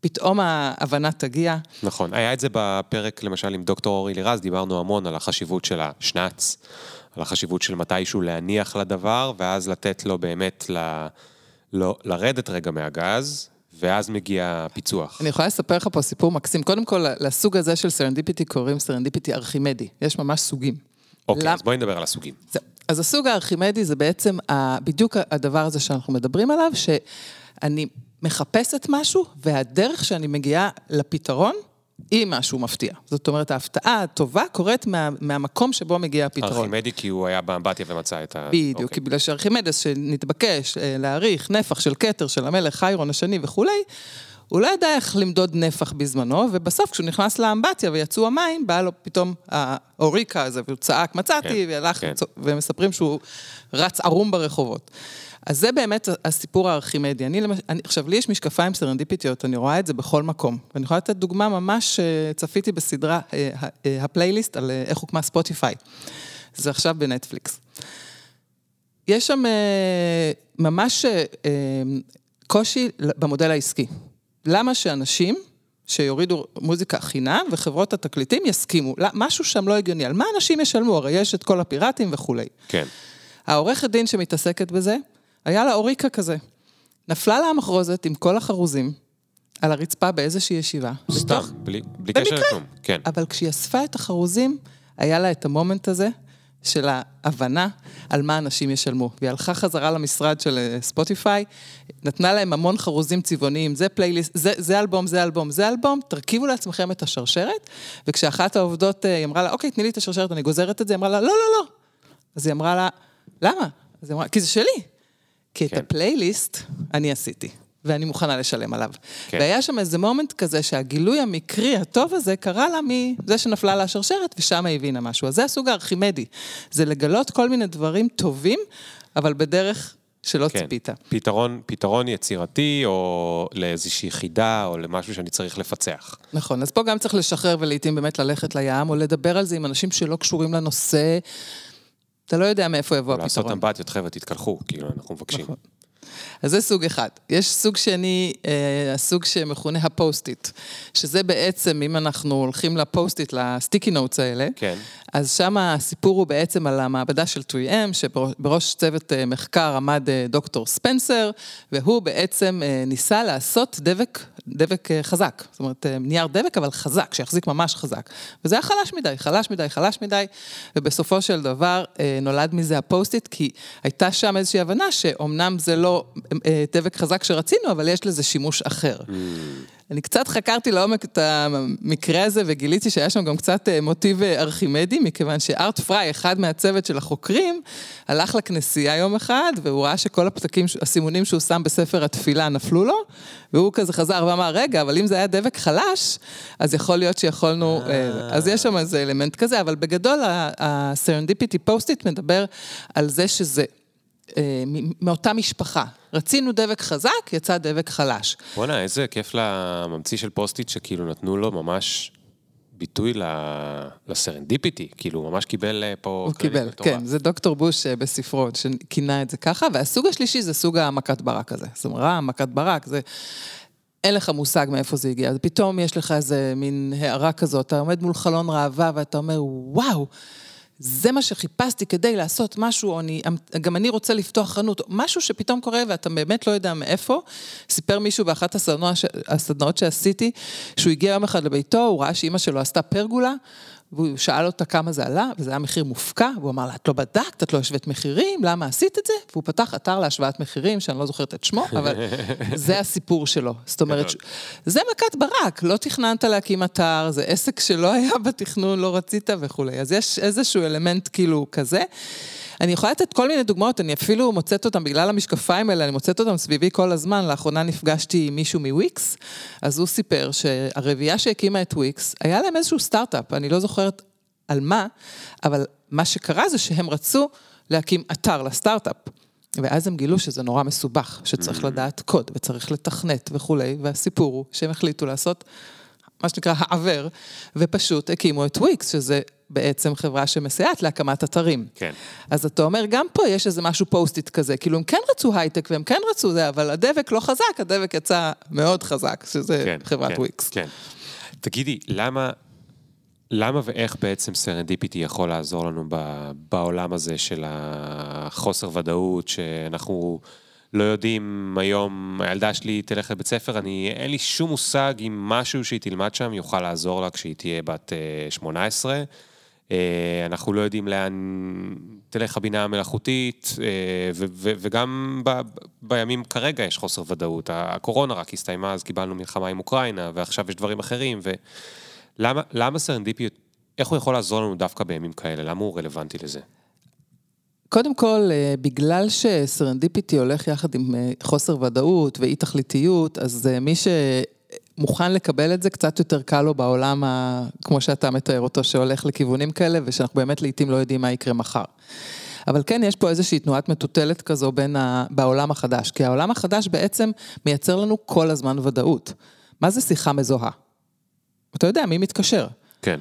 פתאום ההבנה תגיע. נכון, היה את זה בפרק למשל עם דוקטור אורי לירז, דיברנו המון על החשיבות של השנץ, על החשיבות של מתישהו להניח לדבר, ואז לתת לו באמת ל... לא, לרדת רגע מהגז, ואז מגיע הפיצוח. אני יכולה לספר לך פה סיפור מקסים. קודם כל, לסוג הזה של serendipity קוראים serendipity ארכימדי. יש ממש סוגים. אוקיי, למ... אז בואי נדבר על הסוגים. זה, אז הסוג הארכימדי זה בעצם בדיוק הדבר הזה שאנחנו מדברים עליו, שאני מחפשת משהו, והדרך שאני מגיעה לפתרון, היא משהו מפתיע. זאת אומרת, ההפתעה הטובה קורית מה, מהמקום שבו מגיע הפתרון. ארכימדי כי הוא היה באמבטיה ומצא את ה... בדיוק, אוקיי. כי בגלל שארכימדס שנתבקש אה, להעריך נפח של כתר של המלך חיירון השני וכולי, הוא לא ידע איך למדוד נפח בזמנו, ובסוף כשהוא נכנס לאמבטיה ויצאו המים, בא לו פתאום האוריקה הזה, והוא צעק, מצאתי, כן, והלך, כן. ומספרים שהוא רץ ערום ברחובות. אז זה באמת הסיפור הארכימדי. אני, אני, עכשיו, לי יש משקפיים סרנדיפיטיות, אני רואה את זה בכל מקום. ואני יכולה לתת דוגמה ממש, אה, צפיתי בסדרה, אה, אה, הפלייליסט על איך הוקמה ספוטיפיי. זה עכשיו בנטפליקס. יש שם ממש קושי במודל העסקי. למה שאנשים שיורידו מוזיקה חינם וחברות התקליטים יסכימו? משהו שם לא הגיוני. על מה אנשים ישלמו? הרי יש את כל הפיראטים וכולי. כן. העורכת דין שמתעסקת בזה, היה לה אוריקה כזה. נפלה לה המחרוזת עם כל החרוזים על הרצפה באיזושהי ישיבה. סתם, בלי, בלי קשר לכלום, כן. אבל כשהיא אספה את החרוזים, היה לה את המומנט הזה של ההבנה על מה אנשים ישלמו. והיא הלכה חזרה למשרד של אה, ספוטיפיי, נתנה להם המון חרוזים צבעוניים, זה פלייליסט, זה, זה אלבום, זה אלבום, זה אלבום, תרכיבו לעצמכם את השרשרת, וכשאחת העובדות, אה, היא אמרה לה, אוקיי, תני לי את השרשרת, אני גוזרת את זה, היא אמרה לה, לא, לא, לא. אז היא אמרה לה, למה? אז היא אמרה, כי זה שלי. כי כן. את הפלייליסט אני עשיתי. ואני מוכנה לשלם עליו. כן. והיה שם איזה מומנט כזה שהגילוי המקרי הטוב הזה קרה לה מזה שנפלה לה השרשרת, ושם היא הבינה משהו. אז זה הסוג הארכימדי. זה לגלות כל מיני דברים טובים, אבל בדרך שלא כן. ציפית. פתרון, פתרון יצירתי, או לאיזושהי חידה, או למשהו שאני צריך לפצח. נכון, אז פה גם צריך לשחרר ולעיתים באמת ללכת לים, או לדבר על זה עם אנשים שלא קשורים לנושא. אתה לא יודע מאיפה יבוא הפתרון. לעשות אמבטיות, חבר'ה, תתקלחו, כאילו, אנחנו מבקשים. נכון. אז זה סוג אחד. יש סוג שני, אה, הסוג שמכונה ה Post-it, שזה בעצם, אם אנחנו הולכים ל Post-it, ל sticky notes האלה, כן. אז שם הסיפור הוא בעצם על המעבדה של 3M, שבראש צוות אה, מחקר עמד אה, דוקטור ספנסר, והוא בעצם אה, ניסה לעשות דבק, דבק חזק. זאת אומרת, נייר דבק, אבל חזק, שיחזיק ממש חזק. וזה היה חלש מדי, חלש מדי, חלש מדי, ובסופו של דבר נולד מזה ה Post-it, כי הייתה שם איזושהי הבנה שאומנם זה לא דבק חזק שרצינו, אבל יש לזה שימוש אחר. Mm. אני קצת חקרתי לעומק את המקרה הזה וגיליתי שהיה שם גם קצת אה, מוטיב אה, ארכימדי, מכיוון שארט פריי, אחד מהצוות של החוקרים, הלך לכנסייה יום אחד, והוא ראה שכל הפתקים, הסימונים שהוא שם בספר התפילה נפלו לו, והוא כזה חזר ואמר, רגע, אבל אם זה היה דבק חלש, אז יכול להיות שיכולנו... אה, אז יש שם איזה אלמנט כזה, אבל בגדול ה serendipity Post-it מדבר על זה שזה אה, מאותה משפחה. רצינו דבק חזק, יצא דבק חלש. בואנה, איזה כיף לממציא של Post-it, שכאילו נתנו לו ממש ביטוי ל serendipity, כאילו, ממש קיבל אה, פה... הוא קיבל, כן, זה דוקטור בוש אה, בספרו, שכינה את זה ככה, והסוג השלישי זה סוג המכת ברק הזה. זאת אומרת, מכת ברק, זה... אין לך מושג מאיפה זה הגיע, אז פתאום יש לך איזה מין הערה כזאת, אתה עומד מול חלון ראווה ואתה אומר, וואו, זה מה שחיפשתי כדי לעשות משהו, או אני, גם אני רוצה לפתוח חנות, משהו שפתאום קורה ואתה באמת לא יודע מאיפה. סיפר מישהו באחת הסדנאות שעשיתי, שהוא הגיע יום אחד לביתו, הוא ראה שאימא שלו עשתה פרגולה, והוא שאל אותה כמה זה עלה, וזה היה מחיר מופקע, והוא אמר לה, את לא בדקת, את לא השווית מחירים, למה עשית את זה? והוא פתח אתר להשוואת מחירים, שאני לא זוכרת את שמו, אבל זה הסיפור שלו. זאת אומרת, זה מכת ברק, לא תכננת להקים אתר, זה עסק שלא היה בתכנון, לא רצית וכולי. אז יש איזשהו אלמנט כאילו כזה. אני יכולה לתת כל מיני דוגמאות, אני אפילו מוצאת אותן, בגלל המשקפיים האלה, אני מוצאת אותן סביבי כל הזמן. לאחרונה נפגשתי עם מישהו מוויקס, אז הוא סיפר שהרביעייה שהקימה את וויקס, היה להם איזשהו סטארט-אפ, אני לא זוכרת על מה, אבל מה שקרה זה שהם רצו להקים אתר לסטארט-אפ. ואז הם גילו שזה נורא מסובך, שצריך mm. לדעת קוד וצריך לתכנת וכולי, והסיפור הוא שהם החליטו לעשות מה שנקרא היפוך, ופשוט הקימו את וויקס, שזה בעצם חברה שמסייעת להקמת אתרים. כן. אז אתה אומר, גם פה יש איזה משהו Post-it כזה, כאילו הם כן רצו הייטק והם כן רצו זה, אבל הדבק לא חזק, הדבק יצא מאוד חזק, שזה כן, חברת כן, וויקס. כן. תגידי, למה, למה ואיך בעצם serendipity יכול לעזור לנו בעולם הזה של החוסר ודאות, שאנחנו... לא יודעים היום, הילדה שלי תלך לבית ספר, אני, אין לי שום מושג אם משהו שהיא תלמד שם יוכל לעזור לה כשהיא תהיה בת 18. אה, אנחנו לא יודעים לאן תלך הבינה המלאכותית, אה, וגם בימים כרגע יש חוסר ודאות. הקורונה רק הסתיימה, אז קיבלנו מלחמה עם אוקראינה, ועכשיו יש דברים אחרים, ולמה סרנדיפיות, איך הוא יכול לעזור לנו דווקא בימים כאלה? למה הוא רלוונטי לזה? קודם כל, אה, בגלל שסרנדיפיטי הולך יחד עם חוסר ודאות ואי תכליתיות, אז מי ש... מוכן לקבל את זה, קצת יותר קל לו בעולם, ה... כמו שאתה מתאר אותו, שהולך לכיוונים כאלה, ושאנחנו באמת לעיתים לא יודעים מה יקרה מחר. אבל כן, יש פה איזושהי תנועת מטוטלת כזו בין ה... בעולם החדש, כי העולם החדש בעצם מייצר לנו כל הזמן ודאות. מה זה שיחה מזוהה? אתה יודע, מי מתקשר? כן.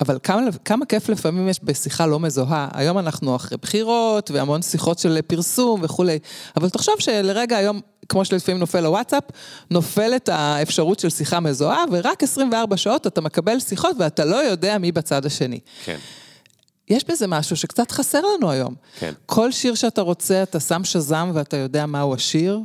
אבל כמה, כמה כיף לפעמים יש בשיחה לא מזוהה. היום אנחנו אחרי בחירות והמון שיחות של פרסום וכולי, אבל תחשוב שלרגע היום, כמו שלפעמים נופל הוואטסאפ, נופלת האפשרות של שיחה מזוהה, ורק 24 שעות אתה מקבל שיחות ואתה לא יודע מי בצד השני. כן. יש בזה משהו שקצת חסר לנו היום. כן. כל שיר שאתה רוצה, אתה שם שזם ואתה יודע מהו השיר.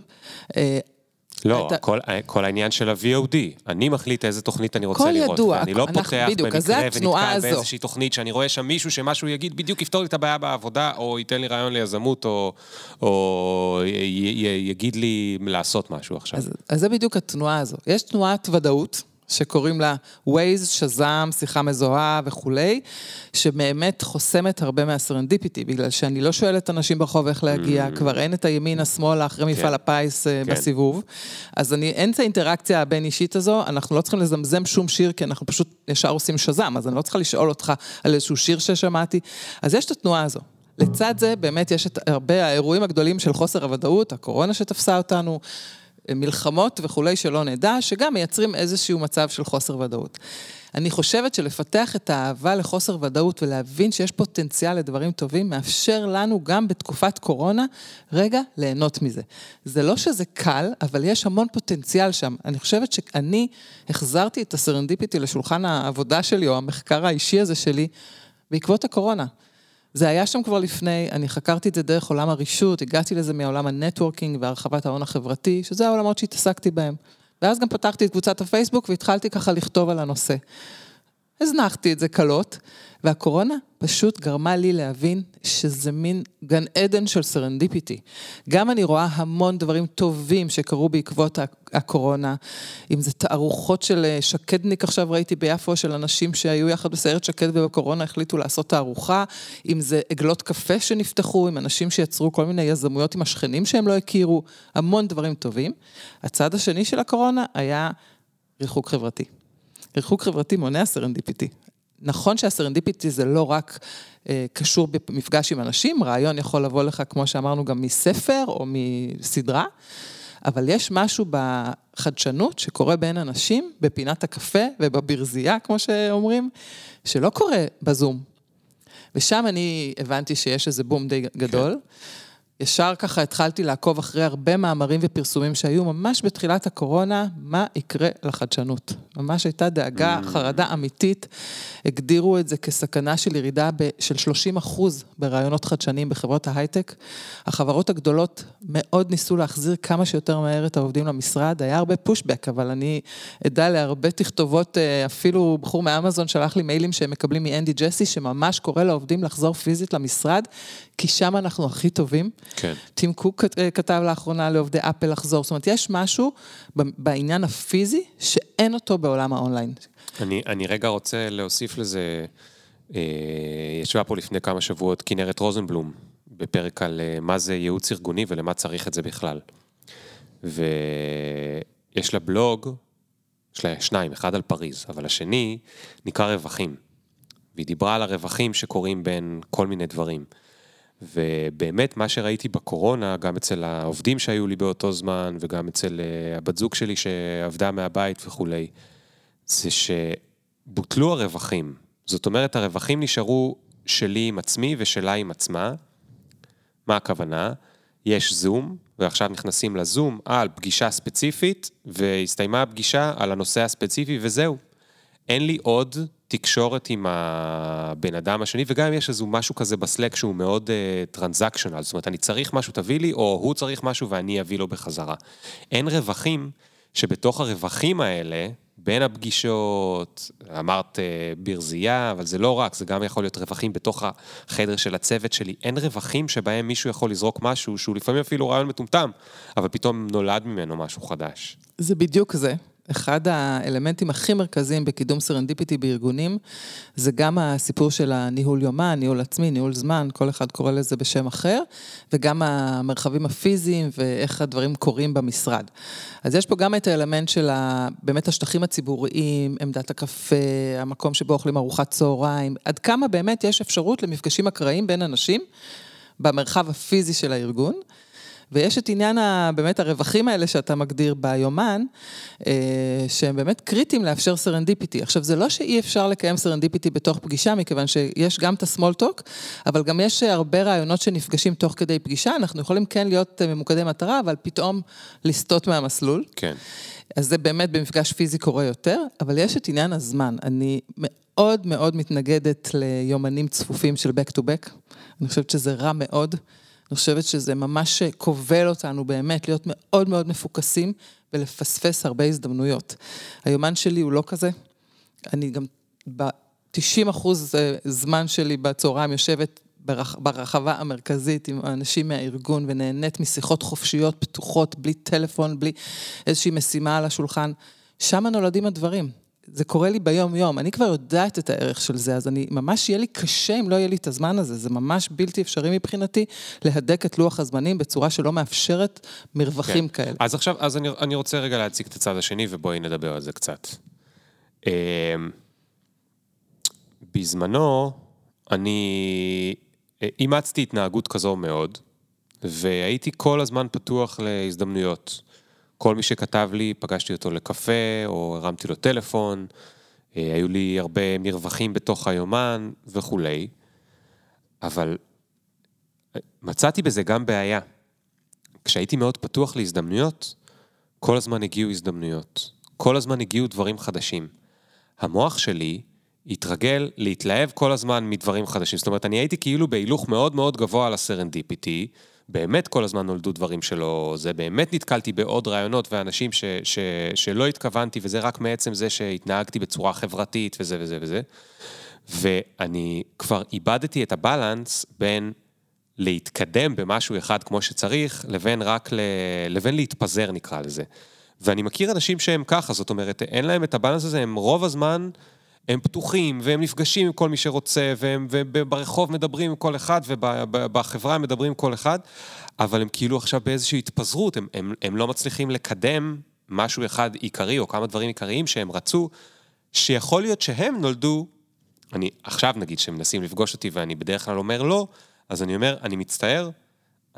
לא, אתה... כל, כל העניין של ה-VOD, אני מחליט איזה תוכנית אני רוצה לראות. ידוע, ואני לא פותח בדיוק, במקרה ונתקל באיזושהי תוכנית שאני רואה שם מישהו שמשהו יגיד, בדיוק יפתור לי את הבעיה בעבודה, או ייתן לי רעיון ליזמות, או, או י, י, יגיד לי לעשות משהו עכשיו. אז, אז זה בדיוק התנועה הזו. יש תנועת ודאות, שקוראים לה Waze, שזם, שיחה מזוהה וכולי, שבאמת חוסמת הרבה מהסרנדיפיטי, בגלל שאני לא שואלת אנשים ברחוב איך להגיע, mm. כבר אין את הימין, השמאל, אחרי כן. מפעל הפיס אה, כן. בסיבוב. אז אני, אין את האינטראקציה הבין-אישית הזו, אנחנו לא צריכים לזמזם שום שיר, כי אנחנו פשוט ישר עושים שזם, אז אני לא צריכה לשאול אותך על איזשהו שיר ששמעתי. אז יש את התנועה הזו. לצד זה, באמת יש את הרבה האירועים הגדולים של חוסר הוודאות, הקורונה שתפסה אותנו, מלחמות וכולי שלא נדע, שגם מייצרים איזשהו מצב של חוסר ודאות. אני חושבת שלפתח את האהבה לחוסר ודאות ולהבין שיש פוטנציאל לדברים טובים, מאפשר לנו גם בתקופת קורונה, רגע, ליהנות מזה. זה לא שזה קל, אבל יש המון פוטנציאל שם. אני חושבת שאני החזרתי את ה serendipity לשולחן העבודה שלי, או המחקר האישי הזה שלי, בעקבות הקורונה. זה היה שם כבר לפני, אני חקרתי את זה דרך עולם הרישות, הגעתי לזה מעולם ה networking והרחבת ההון החברתי, שזה העולמות שהתעסקתי בהם. ואז גם פתחתי את קבוצת הפייסבוק והתחלתי ככה לכתוב על הנושא. הזנחתי את זה קלות, והקורונה פשוט גרמה לי להבין שזה מין גן עדן של serendipity. גם אני רואה המון דברים טובים שקרו בעקבות הקורונה, אם זה תערוכות של אה, שקדניק עכשיו ראיתי ביפו, של אנשים שהיו יחד בסיירת שקד ובקורונה החליטו לעשות תערוכה, אם זה עגלות קפה שנפתחו, עם אנשים שיצרו כל מיני יזמויות עם השכנים שהם לא הכירו, המון דברים טובים. הצד השני של הקורונה היה ריחוק חברתי. ריחוק חברתי מונע serendipity. נכון שה serendipity זה לא רק אה, קשור במפגש עם אנשים, רעיון יכול לבוא לך, כמו שאמרנו, גם מספר או מסדרה, אבל יש משהו בחדשנות שקורה בין אנשים, בפינת הקפה ובברזייה, כמו שאומרים, שלא קורה בזום. ושם אני הבנתי שיש איזה בום די גדול. כן. ישר ככה התחלתי לעקוב אחרי הרבה מאמרים ופרסומים שהיו ממש בתחילת הקורונה, מה יקרה לחדשנות. ממש הייתה דאגה, mm. חרדה אמיתית, הגדירו את זה כסכנה של ירידה של 30 אחוז ברעיונות חדשניים בחברות ההייטק. החברות הגדולות מאוד ניסו להחזיר כמה שיותר מהר את העובדים למשרד, היה הרבה פושבק, אבל אני עדה להרבה תכתובות, אה, אפילו בחור מאמזון שלח לי מיילים שהם מקבלים מאנדי ג'סי, שממש קורא לעובדים לחזור פיזית למשרד, כי שם אנחנו הכי טובים. כן. טים קוק אה, כתב לאחרונה לעובדי אפל לחזור, זאת אומרת, יש משהו בעניין הפיזי שאין אותו בעולם האונליין. אני, אני רגע רוצה להוסיף לזה, אה, ישבה פה לפני כמה שבועות כנרת רוזנבלום, בפרק על אה, מה זה ייעוץ ארגוני ולמה צריך את זה בכלל. ויש לה בלוג, יש לה שניים, אחד על פריז, אבל השני נקרא רווחים. והיא דיברה על הרווחים שקורים בין כל מיני דברים. ובאמת מה שראיתי בקורונה, גם אצל העובדים שהיו לי באותו זמן, וגם אצל אה, הבת זוג שלי שעבדה מהבית וכולי, זה שבוטלו הרווחים. זאת אומרת, הרווחים נשארו שלי עם עצמי ושלה עם עצמה. מה הכוונה? יש זום, ועכשיו נכנסים לזום על פגישה ספציפית, והסתיימה הפגישה על הנושא הספציפי, וזהו. אין לי עוד תקשורת עם הבן אדם השני, וגם אם יש איזה משהו כזה בסלק שהוא מאוד טרנזקשיונל, uh, זאת אומרת, אני צריך משהו, תביא לי, או הוא צריך משהו ואני אביא לו בחזרה. אין רווחים שבתוך הרווחים האלה, בין הפגישות, אמרת אה, ברזייה, אבל זה לא רק, זה גם יכול להיות רווחים בתוך החדר של הצוות שלי. אין רווחים שבהם מישהו יכול לזרוק משהו שהוא לפעמים אפילו רעיון מטומטם, אבל פתאום נולד ממנו משהו חדש. זה בדיוק זה. אחד האלמנטים הכי מרכזיים בקידום serendipity בארגונים, זה גם הסיפור של הניהול יומן, ניהול עצמי, ניהול זמן, כל אחד קורא לזה בשם אחר, וגם המרחבים הפיזיים ואיך הדברים קורים במשרד. אז יש פה גם את האלמנט של באמת השטחים הציבוריים, עמדת הקפה, המקום שבו אוכלים ארוחת צהריים, עד כמה באמת יש אפשרות למפגשים אקראיים בין אנשים במרחב הפיזי של הארגון. ויש את עניין ה, באמת הרווחים האלה שאתה מגדיר ביומן, אה, שהם באמת קריטיים לאפשר serendipity. עכשיו, זה לא שאי אפשר לקיים serendipity בתוך פגישה, מכיוון שיש גם את ה-small talk, אבל גם יש הרבה רעיונות שנפגשים תוך כדי פגישה, אנחנו יכולים כן להיות ממוקדי מטרה, אבל פתאום לסטות מהמסלול. כן. אז זה באמת במפגש פיזי קורה יותר, אבל יש את עניין הזמן. אני מאוד מאוד מתנגדת ליומנים צפופים של back to back. אני חושבת שזה רע מאוד. אני חושבת שזה ממש כובל אותנו באמת להיות מאוד מאוד מפוקסים ולפספס הרבה הזדמנויות. היומן שלי הוא לא כזה. אני גם ב-90 אחוז אה, זמן שלי בצהריים יושבת ברח, ברחבה המרכזית עם אנשים מהארגון ונהנית משיחות חופשיות, פתוחות, בלי טלפון, בלי איזושהי משימה על השולחן. שם נולדים הדברים. זה קורה לי ביום-יום, אני כבר יודעת את הערך של זה, אז אני, ממש יהיה לי קשה אם לא יהיה לי את הזמן הזה, זה ממש בלתי אפשרי מבחינתי להדק את לוח הזמנים בצורה שלא מאפשרת מרווחים כן. כאלה. אז עכשיו, אז אני, אני רוצה רגע להציג את הצד השני ובואי נדבר על זה קצת. אמ, בזמנו, אני אימצתי התנהגות כזו מאוד, והייתי כל הזמן פתוח להזדמנויות. כל מי שכתב לי, פגשתי אותו לקפה, או הרמתי לו טלפון, אה, היו לי הרבה מרווחים בתוך היומן וכולי, אבל אה, מצאתי בזה גם בעיה. כשהייתי מאוד פתוח להזדמנויות, כל הזמן הגיעו הזדמנויות. כל הזמן הגיעו דברים חדשים. המוח שלי התרגל להתלהב כל הזמן מדברים חדשים. זאת אומרת, אני הייתי כאילו בהילוך מאוד מאוד גבוה על הסרנדיפיטי, באמת כל הזמן נולדו דברים שלא... זה באמת נתקלתי בעוד רעיונות ואנשים ש, ש, שלא התכוונתי, וזה רק מעצם זה שהתנהגתי בצורה חברתית וזה וזה וזה. ואני כבר איבדתי את הבלנס בין להתקדם במשהו אחד כמו שצריך, לבין רק ל... לבין להתפזר נקרא לזה. ואני מכיר אנשים שהם ככה, זאת אומרת, אין להם את הבאלנס הזה, הם רוב הזמן, הם פתוחים, והם נפגשים עם כל מי שרוצה, והם וברחוב מדברים עם כל אחד, ובחברה הם מדברים עם כל אחד, אבל הם כאילו עכשיו באיזושהי התפזרות, הם, הם, הם לא מצליחים לקדם משהו אחד עיקרי, או כמה דברים עיקריים שהם רצו, שיכול להיות שהם נולדו, אני עכשיו נגיד שמנסים לפגוש אותי ואני בדרך כלל אומר לא, אז אני אומר, אני מצטער,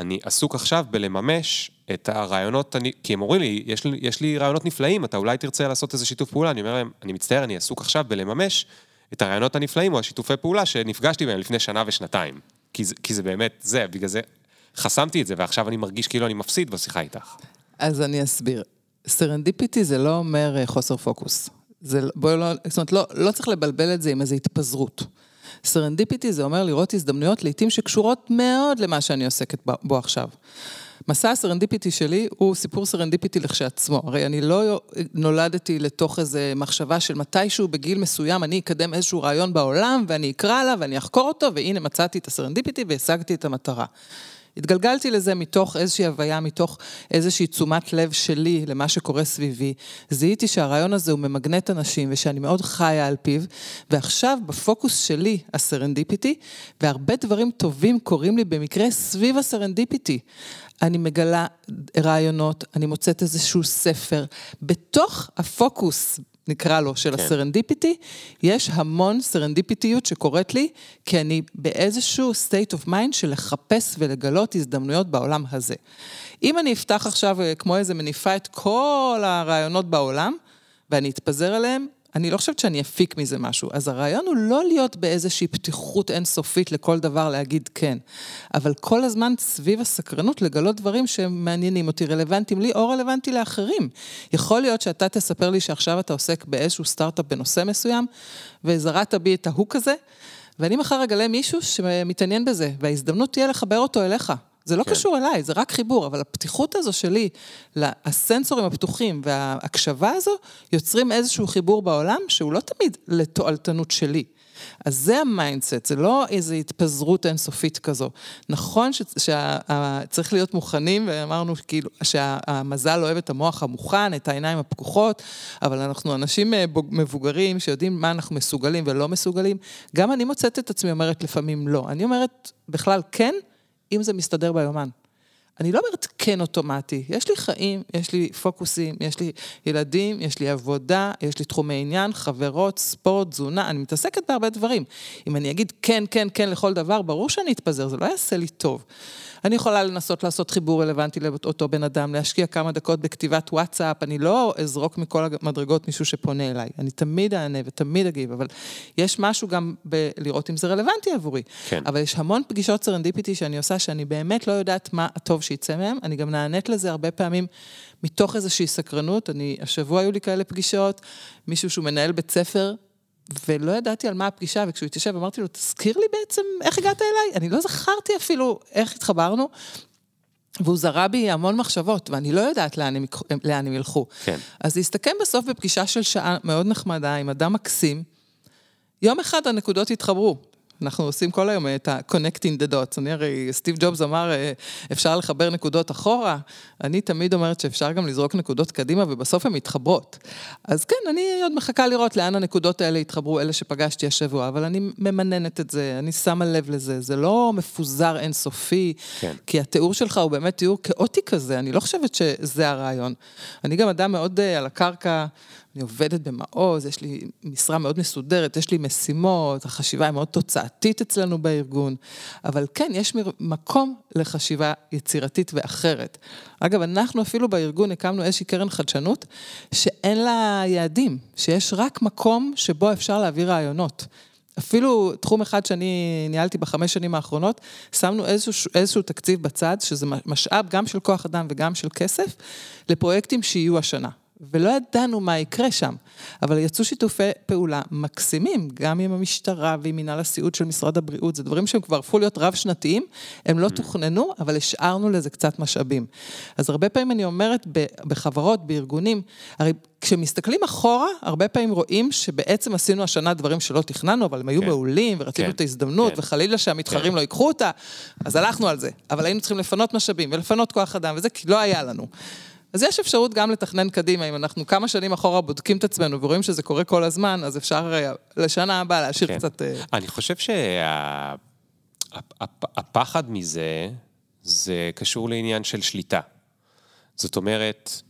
אני עסוק עכשיו בלממש את הרעיונות, אני, כי הם אומרים לי, יש, יש לי רעיונות נפלאים, אתה אולי תרצה לעשות איזה שיתוף פעולה, אני אומר להם, אני מצטער, אני עסוק עכשיו בלממש את הרעיונות הנפלאים או השיתופי פעולה שנפגשתי בהם לפני שנה ושנתיים. כי זה, כי זה באמת, זה, בגלל זה חסמתי את זה, ועכשיו אני מרגיש כאילו אני מפסיד בשיחה איתך. אז אני אסביר. serendipity זה לא אומר אה, חוסר פוקוס. זה, בואי לא, זאת אומרת, לא, לא צריך לבלבל את זה עם איזו התפזרות. serendipity זה אומר לראות הזדמנויות לעיתים שקשורות מאוד למה שאני עוסקת בו עכשיו. מסע ה serendipity שלי הוא סיפור serendipity לכשעצמו. הרי אני לא נולדתי לתוך איזה מחשבה של מתישהו בגיל מסוים אני אקדם איזשהו רעיון בעולם ואני אקרא עליו ואני אחקור אותו והנה מצאתי את ה serendipity והשגתי את המטרה. התגלגלתי לזה מתוך איזושהי הוויה, מתוך איזושהי תשומת לב שלי למה שקורה סביבי. זיהיתי שהרעיון הזה הוא ממגנט אנשים ושאני מאוד חיה על פיו, ועכשיו בפוקוס שלי ה serendipity, והרבה דברים טובים קורים לי במקרה סביב ה serendipity. אני מגלה רעיונות, אני מוצאת איזשהו ספר. בתוך הפוקוס נקרא לו, של כן. ה serendipity, יש המון סרנדיפיטיות שקורית לי, כי אני באיזשהו state of mind של לחפש ולגלות הזדמנויות בעולם הזה. אם אני אפתח עכשיו אה, כמו איזה מניפה את כל הרעיונות בעולם, ואני אתפזר עליהם, אני לא חושבת שאני אפיק מזה משהו. אז הרעיון הוא לא להיות באיזושהי פתיחות אינסופית לכל דבר להגיד כן, אבל כל הזמן סביב הסקרנות לגלות דברים שמעניינים אותי, רלוונטיים לי או רלוונטי לאחרים. יכול להיות שאתה תספר לי שעכשיו אתה עוסק באיזשהו סטארט-אפ בנושא מסוים, וזרעת בי את ההוק הזה, ואני מחר אגלה מישהו שמתעניין בזה, וההזדמנות תהיה לחבר אותו אליך. זה לא כן. קשור אליי, זה רק חיבור, אבל הפתיחות הזו שלי, הסנסורים הפתוחים וההקשבה הזו, יוצרים איזשהו חיבור בעולם שהוא לא תמיד לתועלתנות שלי. אז זה ה mindset, זה לא איזו התפזרות אינסופית כזו. נכון שצריך להיות מוכנים, ואמרנו כאילו שהמזל אוהב את המוח המוכן, את העיניים הפקוחות, אבל אנחנו אנשים אה, מבוגרים שיודעים מה אנחנו מסוגלים ולא מסוגלים. גם אני מוצאת את עצמי אומרת לפעמים לא. אני אומרת בכלל כן, אם זה מסתדר ביומן. אני לא אומרת כן אוטומטי, יש לי חיים, יש לי פוקוסים, יש לי ילדים, יש לי עבודה, יש לי תחומי עניין, חברות, ספורט, תזונה, אני מתעסקת בהרבה דברים. אם אני אגיד כן, כן, כן לכל דבר, ברור שאני אתפזר, זה לא יעשה לי טוב. אני יכולה לנסות לעשות חיבור רלוונטי לאותו בן אדם, להשקיע כמה דקות בכתיבת וואטסאפ, אני לא אזרוק מכל המדרגות מישהו שפונה אליי, אני תמיד אענה ותמיד אגיב, אבל יש משהו גם בלראות אם זה רלוונטי עבורי. כן. אבל יש המון פגישות serendipity שאני עושה, שאני באמת לא יודעת מה הטוב שיצא מהם, אני גם נענית לזה הרבה פעמים מתוך איזושהי סקרנות, אני, השבוע היו לי כאלה פגישות, מישהו שהוא מנהל בית ספר, ולא ידעתי על מה הפגישה, וכשהוא התיישב אמרתי לו, תזכיר לי בעצם איך הגעת אליי. אני לא זכרתי אפילו איך התחברנו. והוא זרה בי המון מחשבות, ואני לא יודעת לאן הם, לאן הם ילכו. כן. אז זה הסתכם בסוף בפגישה של שעה מאוד נחמדה עם אדם מקסים. יום אחד הנקודות התחברו. אנחנו עושים כל היום את ה-connecting the dots. אני הרי, סטיב ג'ובס אמר, אה, אפשר לחבר נקודות אחורה. אני תמיד אומרת שאפשר גם לזרוק נקודות קדימה, ובסוף הן מתחברות. אז כן, אני עוד מחכה לראות לאן הנקודות האלה יתחברו, אלה שפגשתי השבוע, אבל אני ממננת את זה, אני שמה לב לזה. זה לא מפוזר אינסופי, כן. כי התיאור שלך הוא באמת תיאור כאוטי כזה, אני לא חושבת שזה הרעיון. אני גם אדם מאוד uh, על הקרקע, אני עובדת במעוז, יש לי משרה מאוד מסודרת, יש לי משימות, החשיבה היא מאוד תוצאתית אצלנו בארגון, אבל כן, יש מקום לחשיבה יצירתית ואחרת. אגב, אנחנו אפילו בארגון הקמנו איזושהי קרן חדשנות, שאין לה יעדים, שיש רק מקום שבו אפשר להביא רעיונות. אפילו תחום אחד שאני ניהלתי בחמש שנים האחרונות, שמנו איזשהו, איזשהו תקציב בצד, שזה משאב גם של כוח אדם וגם של כסף, לפרויקטים שיהיו השנה. ולא ידענו מה יקרה שם, אבל יצאו שיתופי פעולה מקסימים, גם עם המשטרה ועם מנהל הסיעוד של משרד הבריאות, זה דברים שהם כבר הפכו להיות רב-שנתיים, הם לא mm. תוכננו, אבל השארנו לזה קצת משאבים. אז הרבה פעמים אני אומרת בחברות, בארגונים, הרי כשמסתכלים אחורה, הרבה פעמים רואים שבעצם עשינו השנה דברים שלא תכננו, אבל הם היו כן. מעולים, ורצינו כן. את ההזדמנות, כן. וחלילה שהמתחרים כן. לא ייקחו אותה, אז הלכנו על זה. אבל היינו צריכים לפנות משאבים ולפנות כוח אדם וזה, כי לא היה לנו. אז יש אפשרות גם לתכנן קדימה, אם אנחנו כמה שנים אחורה בודקים את עצמנו ורואים שזה קורה כל הזמן, אז אפשר אה, לשנה הבאה להשאיר כן. קצת... אה, אני חושב שהפחד שה... מזה, זה קשור לעניין של שליטה. זאת אומרת,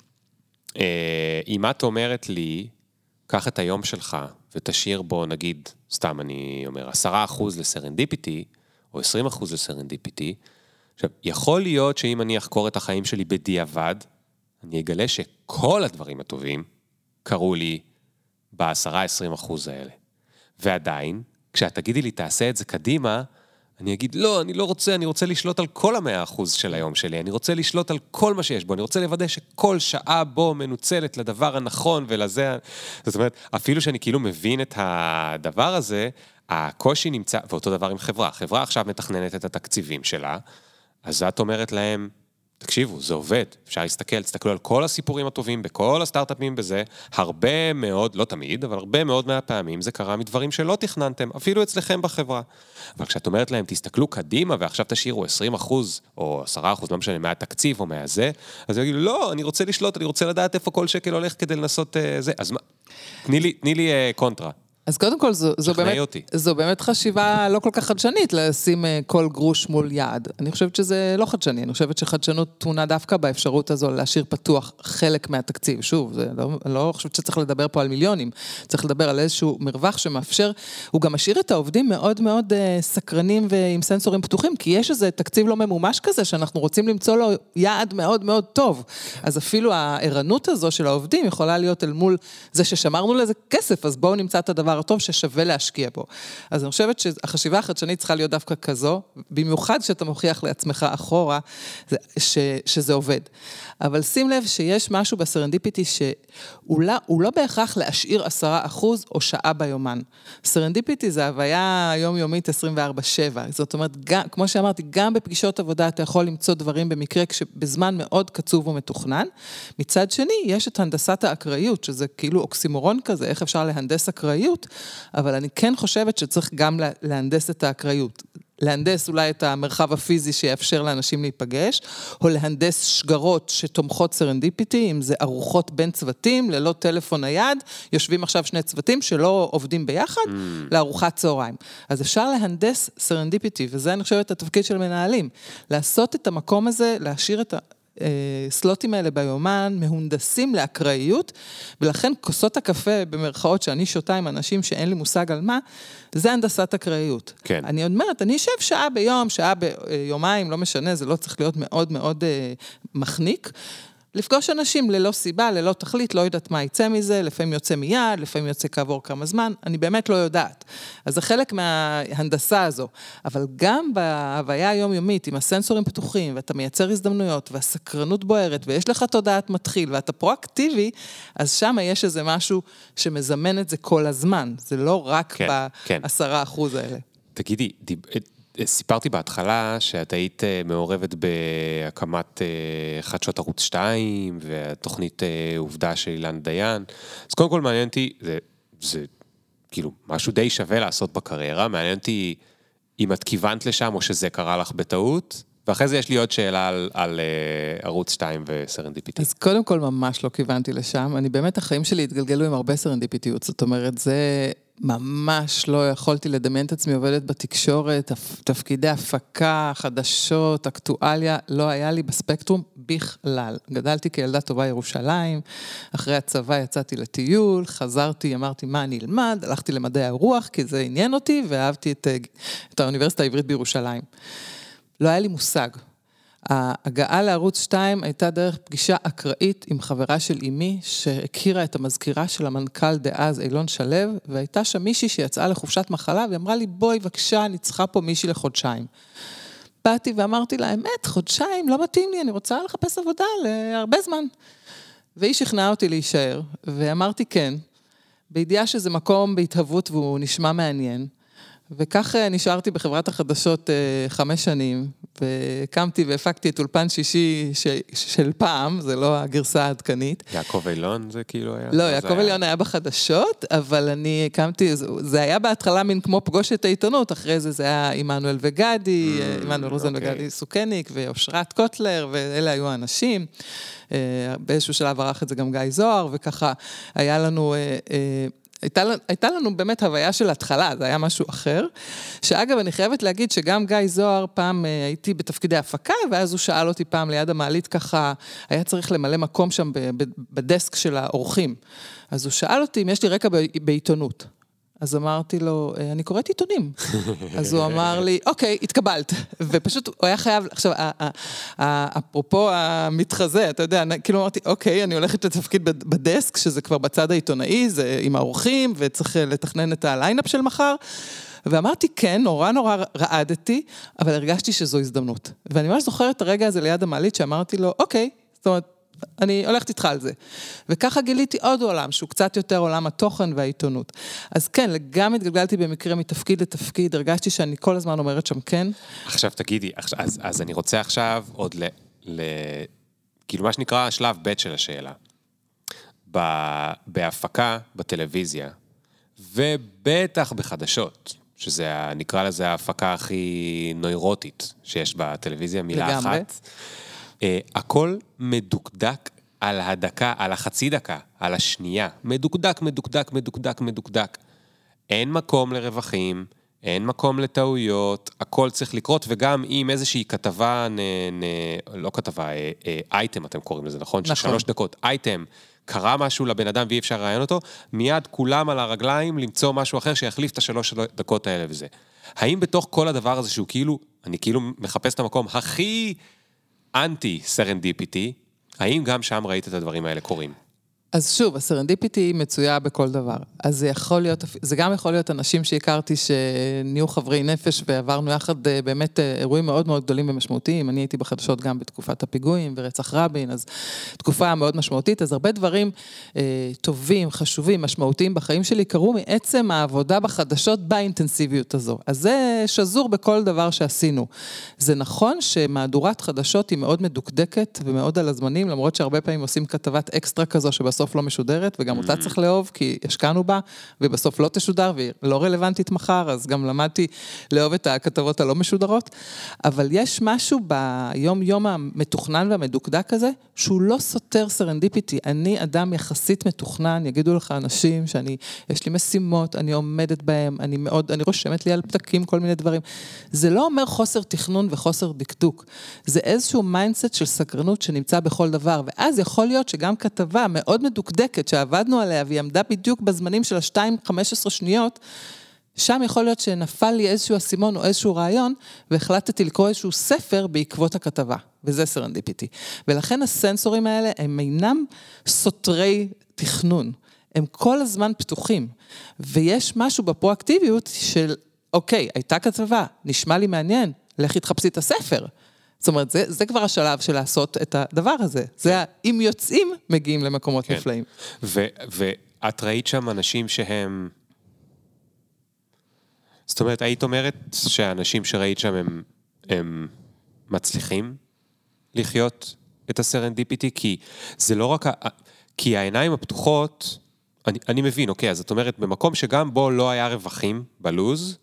אה, אם את אומרת לי, קח את היום שלך ותשאיר בו, נגיד, סתם אני אומר, עשרה אחוז לסרנדיפיטי, או עשרים אחוז לסרנדיפיטי, עכשיו, יכול להיות שאם אני אחקור את החיים שלי בדיעבד, אני אגלה שכל הדברים הטובים קרו לי ב-10-20 אחוז האלה. ועדיין, כשאת תגידי לי, תעשה את זה קדימה, אני אגיד, לא, אני לא רוצה, אני רוצה לשלוט על כל המאה אחוז של היום שלי, אני רוצה לשלוט על כל מה שיש בו, אני רוצה לוודא שכל שעה בו מנוצלת לדבר הנכון ולזה... זאת אומרת, אפילו שאני כאילו מבין את הדבר הזה, הקושי נמצא, ואותו דבר עם חברה. חברה עכשיו מתכננת את התקציבים שלה, אז את אומרת להם, תקשיבו, זה עובד, אפשר להסתכל, תסתכלו על כל הסיפורים הטובים בכל הסטארט-אפים בזה, הרבה מאוד, לא תמיד, אבל הרבה מאוד מהפעמים זה קרה מדברים שלא תכננתם, אפילו אצלכם בחברה. אבל כשאת אומרת להם, תסתכלו קדימה ועכשיו תשאירו 20 אחוז, או 10 אחוז, לא משנה, מהתקציב או מהזה, אז הם יגידו, לא, אני רוצה לשלוט, אני רוצה לדעת איפה כל שקל הולך כדי לנסות uh, זה. אז מה, תני לי, תני לי uh, קונטרה. אז קודם כל, זו, זו, באמת, אותי. זו באמת חשיבה לא כל כך חדשנית, לשים אה, כל גרוש מול יעד. אני חושבת שזה לא חדשני, אני חושבת שחדשנות טעונה דווקא באפשרות הזו להשאיר פתוח חלק מהתקציב. שוב, זה לא, אני לא חושבת שצריך לדבר פה על מיליונים, צריך לדבר על איזשהו מרווח שמאפשר, הוא גם משאיר את העובדים מאוד מאוד אה, סקרנים ועם סנסורים פתוחים, כי יש איזה תקציב לא ממומש כזה, שאנחנו רוצים למצוא לו יעד מאוד מאוד טוב. אז אפילו הערנות הזו של העובדים יכולה להיות אל מול זה ששמרנו לזה כסף, אז בואו נמצא את הדבר הטוב ששווה להשקיע בו. אז אני חושבת שהחשיבה החדשנית צריכה להיות דווקא כזו, במיוחד כשאתה מוכיח לעצמך אחורה ש, שזה עובד. אבל שים לב שיש משהו ב serendipity שהוא לא, בהכרח להשאיר עשרה אחוז או שעה ביומן. serendipity זה הוויה יומיומית 24-7. זאת אומרת, גם, כמו שאמרתי, גם בפגישות עבודה אתה יכול למצוא דברים במקרה בזמן מאוד קצוב ומתוכנן. מצד שני, יש את הנדסת האקראיות, שזה כאילו אוקסימורון כזה, איך אפשר להנדס אקראיות, אבל אני כן חושבת שצריך גם להנדס את האקראיות. להנדס אולי את המרחב הפיזי שיאפשר לאנשים להיפגש, או להנדס שגרות שתומכות serendipity, אם זה ארוחות בין צוותים, ללא טלפון נייד, יושבים עכשיו שני צוותים שלא עובדים ביחד, mm. לארוחת צהריים. אז אפשר להנדס serendipity, וזה אני חושבת התפקיד של מנהלים. לעשות את המקום הזה, להשאיר את ה... הסלוטים האלה ביומן מהונדסים לאקראיות, ולכן כוסות הקפה, במרכאות, שאני שותה עם אנשים שאין לי מושג על מה, זה הנדסת אקראיות. כן. אני אומרת, אני אשב שעה ביום, שעה ביומיים, לא משנה, זה לא צריך להיות מאוד מאוד אה, מחניק. לפגוש אנשים ללא סיבה, ללא תכלית, לא יודעת מה יצא מזה, לפעמים יוצא מיד, לפעמים יוצא כעבור כמה זמן, אני באמת לא יודעת. אז זה חלק מההנדסה הזו. אבל גם בהוויה היומיומית, עם הסנסורים פתוחים, ואתה מייצר הזדמנויות, והסקרנות בוערת, ויש לך תודעת מתחיל, ואתה פרואקטיבי, אז שם יש איזה משהו שמזמן את זה כל הזמן. זה לא רק כן, כן. בעשרה כן. אחוז האלה. תגידי, דיב... סיפרתי בהתחלה שאת היית אה, מעורבת בהקמת אה, חדשות ערוץ 2 והתוכנית אה, עובדה של אילן דיין. אז קודם כל מעניין אותי, זה, זה כאילו משהו די שווה לעשות בקריירה, מעניין אותי אם את כיוונת לשם או שזה קרה לך בטעות. ואחרי זה יש לי עוד שאלה על, על uh, ערוץ 2 וסרנדיפיטי. אז קודם כל ממש לא כיוונתי לשם, אני באמת, החיים שלי התגלגלו עם הרבה סרנדיפיטיות, זאת אומרת, זה ממש לא יכולתי לדמיין את עצמי עובדת בתקשורת, תפקידי הפקה, חדשות, אקטואליה, לא היה לי בספקטרום בכלל. גדלתי כילדה טובה ירושלים, אחרי הצבא יצאתי לטיול, חזרתי, אמרתי מה אני אלמד, הלכתי למדעי הרוח כי זה עניין אותי, ואהבתי את, את האוניברסיטה העברית בירושלים. לא היה לי מושג. ההגעה לערוץ 2 הייתה דרך פגישה אקראית עם חברה של אימי, שהכירה את המזכירה של המנכ"ל דאז, אילון שלו, והייתה שם מישהי שיצאה לחופשת מחלה, והיא אמרה לי, בואי בבקשה, אני צריכה פה מישהי לחודשיים. באתי ואמרתי לה, אמת, חודשיים, לא מתאים לי, אני רוצה לחפש עבודה להרבה זמן. והיא שכנעה אותי להישאר, ואמרתי כן, בידיעה שזה מקום בהתהוות והוא נשמע מעניין. וכך אה, נשארתי בחברת החדשות אה, חמש שנים, והקמתי והפקתי את אולפן שישי ש... של פעם, זה לא הגרסה העדכנית. יעקב אילון זה כאילו היה? לא, יעקב אילון היה... היה בחדשות, אבל אני הקמתי, זה היה בהתחלה מין כמו פגוש את העיתונות, אחרי זה זה היה עמנואל וגדי, mm, עמנואל רוזן אוקיי. וגדי סוכניק, ואושרת קוטלר, ואלה היו האנשים. אה, באיזשהו שלב ערך את זה גם גיא זוהר, וככה היה לנו... הייתה, הייתה לנו באמת הוויה של התחלה, זה היה משהו אחר. שאגב, אני חייבת להגיד שגם גיא זוהר, פעם אה, הייתי בתפקידי הפקה, ואז הוא שאל אותי פעם ליד המעלית ככה, היה צריך למלא מקום שם בדסק של האורחים. אז הוא שאל אותי אם יש לי רקע בעיתונות. אז אמרתי לו, אה, אני קוראת עיתונים. אז הוא אמר לי, אוקיי, התקבלת. ופשוט הוא היה חייב, עכשיו, אפרופו המתחזה, אתה יודע, כאילו אמרתי, אוקיי, אני הולכת לתפקיד בדסק, שזה כבר בצד העיתונאי, זה עם האורחים, וצריך לתכנן את הליינאפ של מחר. ואמרתי, כן, נורא נורא רעדתי, אבל הרגשתי שזו הזדמנות. ואני ממש זוכרת את הרגע הזה ליד המעלית, שאמרתי לו, אוקיי, זאת אומרת, אני הולכת איתך על זה. וככה גיליתי עוד עולם, שהוא קצת יותר עולם התוכן והעיתונות. אז כן, גם התגלגלתי במקרה מתפקיד לתפקיד, הרגשתי שאני כל הזמן אומרת שם כן. עכשיו תגידי, אז, אז אני רוצה עכשיו עוד ל... ל... כאילו מה שנקרא שלב ב' של השאלה. ב... בהפקה בטלוויזיה, ובטח בחדשות, שזה נקרא לזה ההפקה הכי נוירוטית שיש בטלוויזיה, מילה לגמרי. אחת. אה, הכל מדוקדק על הדקה, על החצי דקה, על השנייה. מדוקדק, מדוקדק, מדוקדק, מדוקדק. אין מקום לרווחים, אין מקום לטעויות, הכל צריך לקרות, וגם אם איזושהי כתבה, נ, נ, לא כתבה, אה, אה, אייטם אתם קוראים לזה, נכון? נכון. שלוש דקות, אייטם, קרה משהו לבן אדם ואי אפשר לראיין אותו, מיד כולם על הרגליים למצוא משהו אחר שיחליף את השלוש דקות האלה וזה. האם בתוך כל הדבר הזה שהוא כאילו, אני כאילו מחפש את המקום הכי... אנטי סרנדיפיטי, האם גם שם ראית את הדברים האלה קורים? אז שוב, הסרנדיפיטי מצויה בכל דבר. אז זה יכול להיות, זה גם יכול להיות אנשים שהכרתי שנהיו חברי נפש ועברנו יחד אה, באמת אה, אירועים מאוד מאוד גדולים ומשמעותיים. אני הייתי בחדשות גם בתקופת הפיגועים ורצח רבין, אז תקופה מאוד משמעותית. אז הרבה דברים אה, טובים, חשובים, משמעותיים בחיים שלי קרו מעצם העבודה בחדשות באינטנסיביות הזו. אז זה שזור בכל דבר שעשינו. זה נכון שמהדורת חדשות היא מאוד מדוקדקת ומאוד על הזמנים, למרות שהרבה פעמים עושים כתבת אקסטרה כזו שבסוף... בסוף לא משודרת, וגם אותה mm. צריך לאהוב, כי השקענו בה, ובסוף לא תשודר, והיא לא רלוונטית מחר, אז גם למדתי לאהוב את הכתבות הלא משודרות. אבל יש משהו ביום-יום המתוכנן והמדוקדק הזה, שהוא לא סותר סרנדיפיטי. אני אדם יחסית מתוכנן, יגידו לך אנשים שאני, יש לי משימות, אני עומדת בהם, אני מאוד, אני רושמת לי על פתקים כל מיני דברים. זה לא אומר חוסר תכנון וחוסר דקדוק. זה איזשהו mindset של סקרנות שנמצא בכל דבר, ואז יכול להיות שגם כתבה מאוד מדוקדקת שעבדנו עליה והיא עמדה בדיוק בזמנים של ה-2-15 שניות, שם יכול להיות שנפל לי איזשהו אסימון או איזשהו רעיון, והחלטתי לקרוא איזשהו ספר בעקבות הכתבה, וזה סרנדיפיטי. ולכן הסנסורים האלה הם אינם סותרי תכנון, הם כל הזמן פתוחים. ויש משהו בפרואקטיביות של, אוקיי, הייתה כתבה, נשמע לי מעניין, לכי תחפשי את הספר. זאת אומרת, זה, זה כבר השלב של לעשות את הדבר הזה. זה, אם יוצאים, מגיעים למקומות כן. נפלאים. ואת ראית שם אנשים שהם... זאת אומרת, היית אומרת שהאנשים שראית שם הם, הם מצליחים לחיות את הסרנדיפיטי? כי זה לא רק... ה... כי העיניים הפתוחות, אני, אני מבין, אוקיי, אז את אומרת, במקום שגם בו לא היה רווחים בלוז,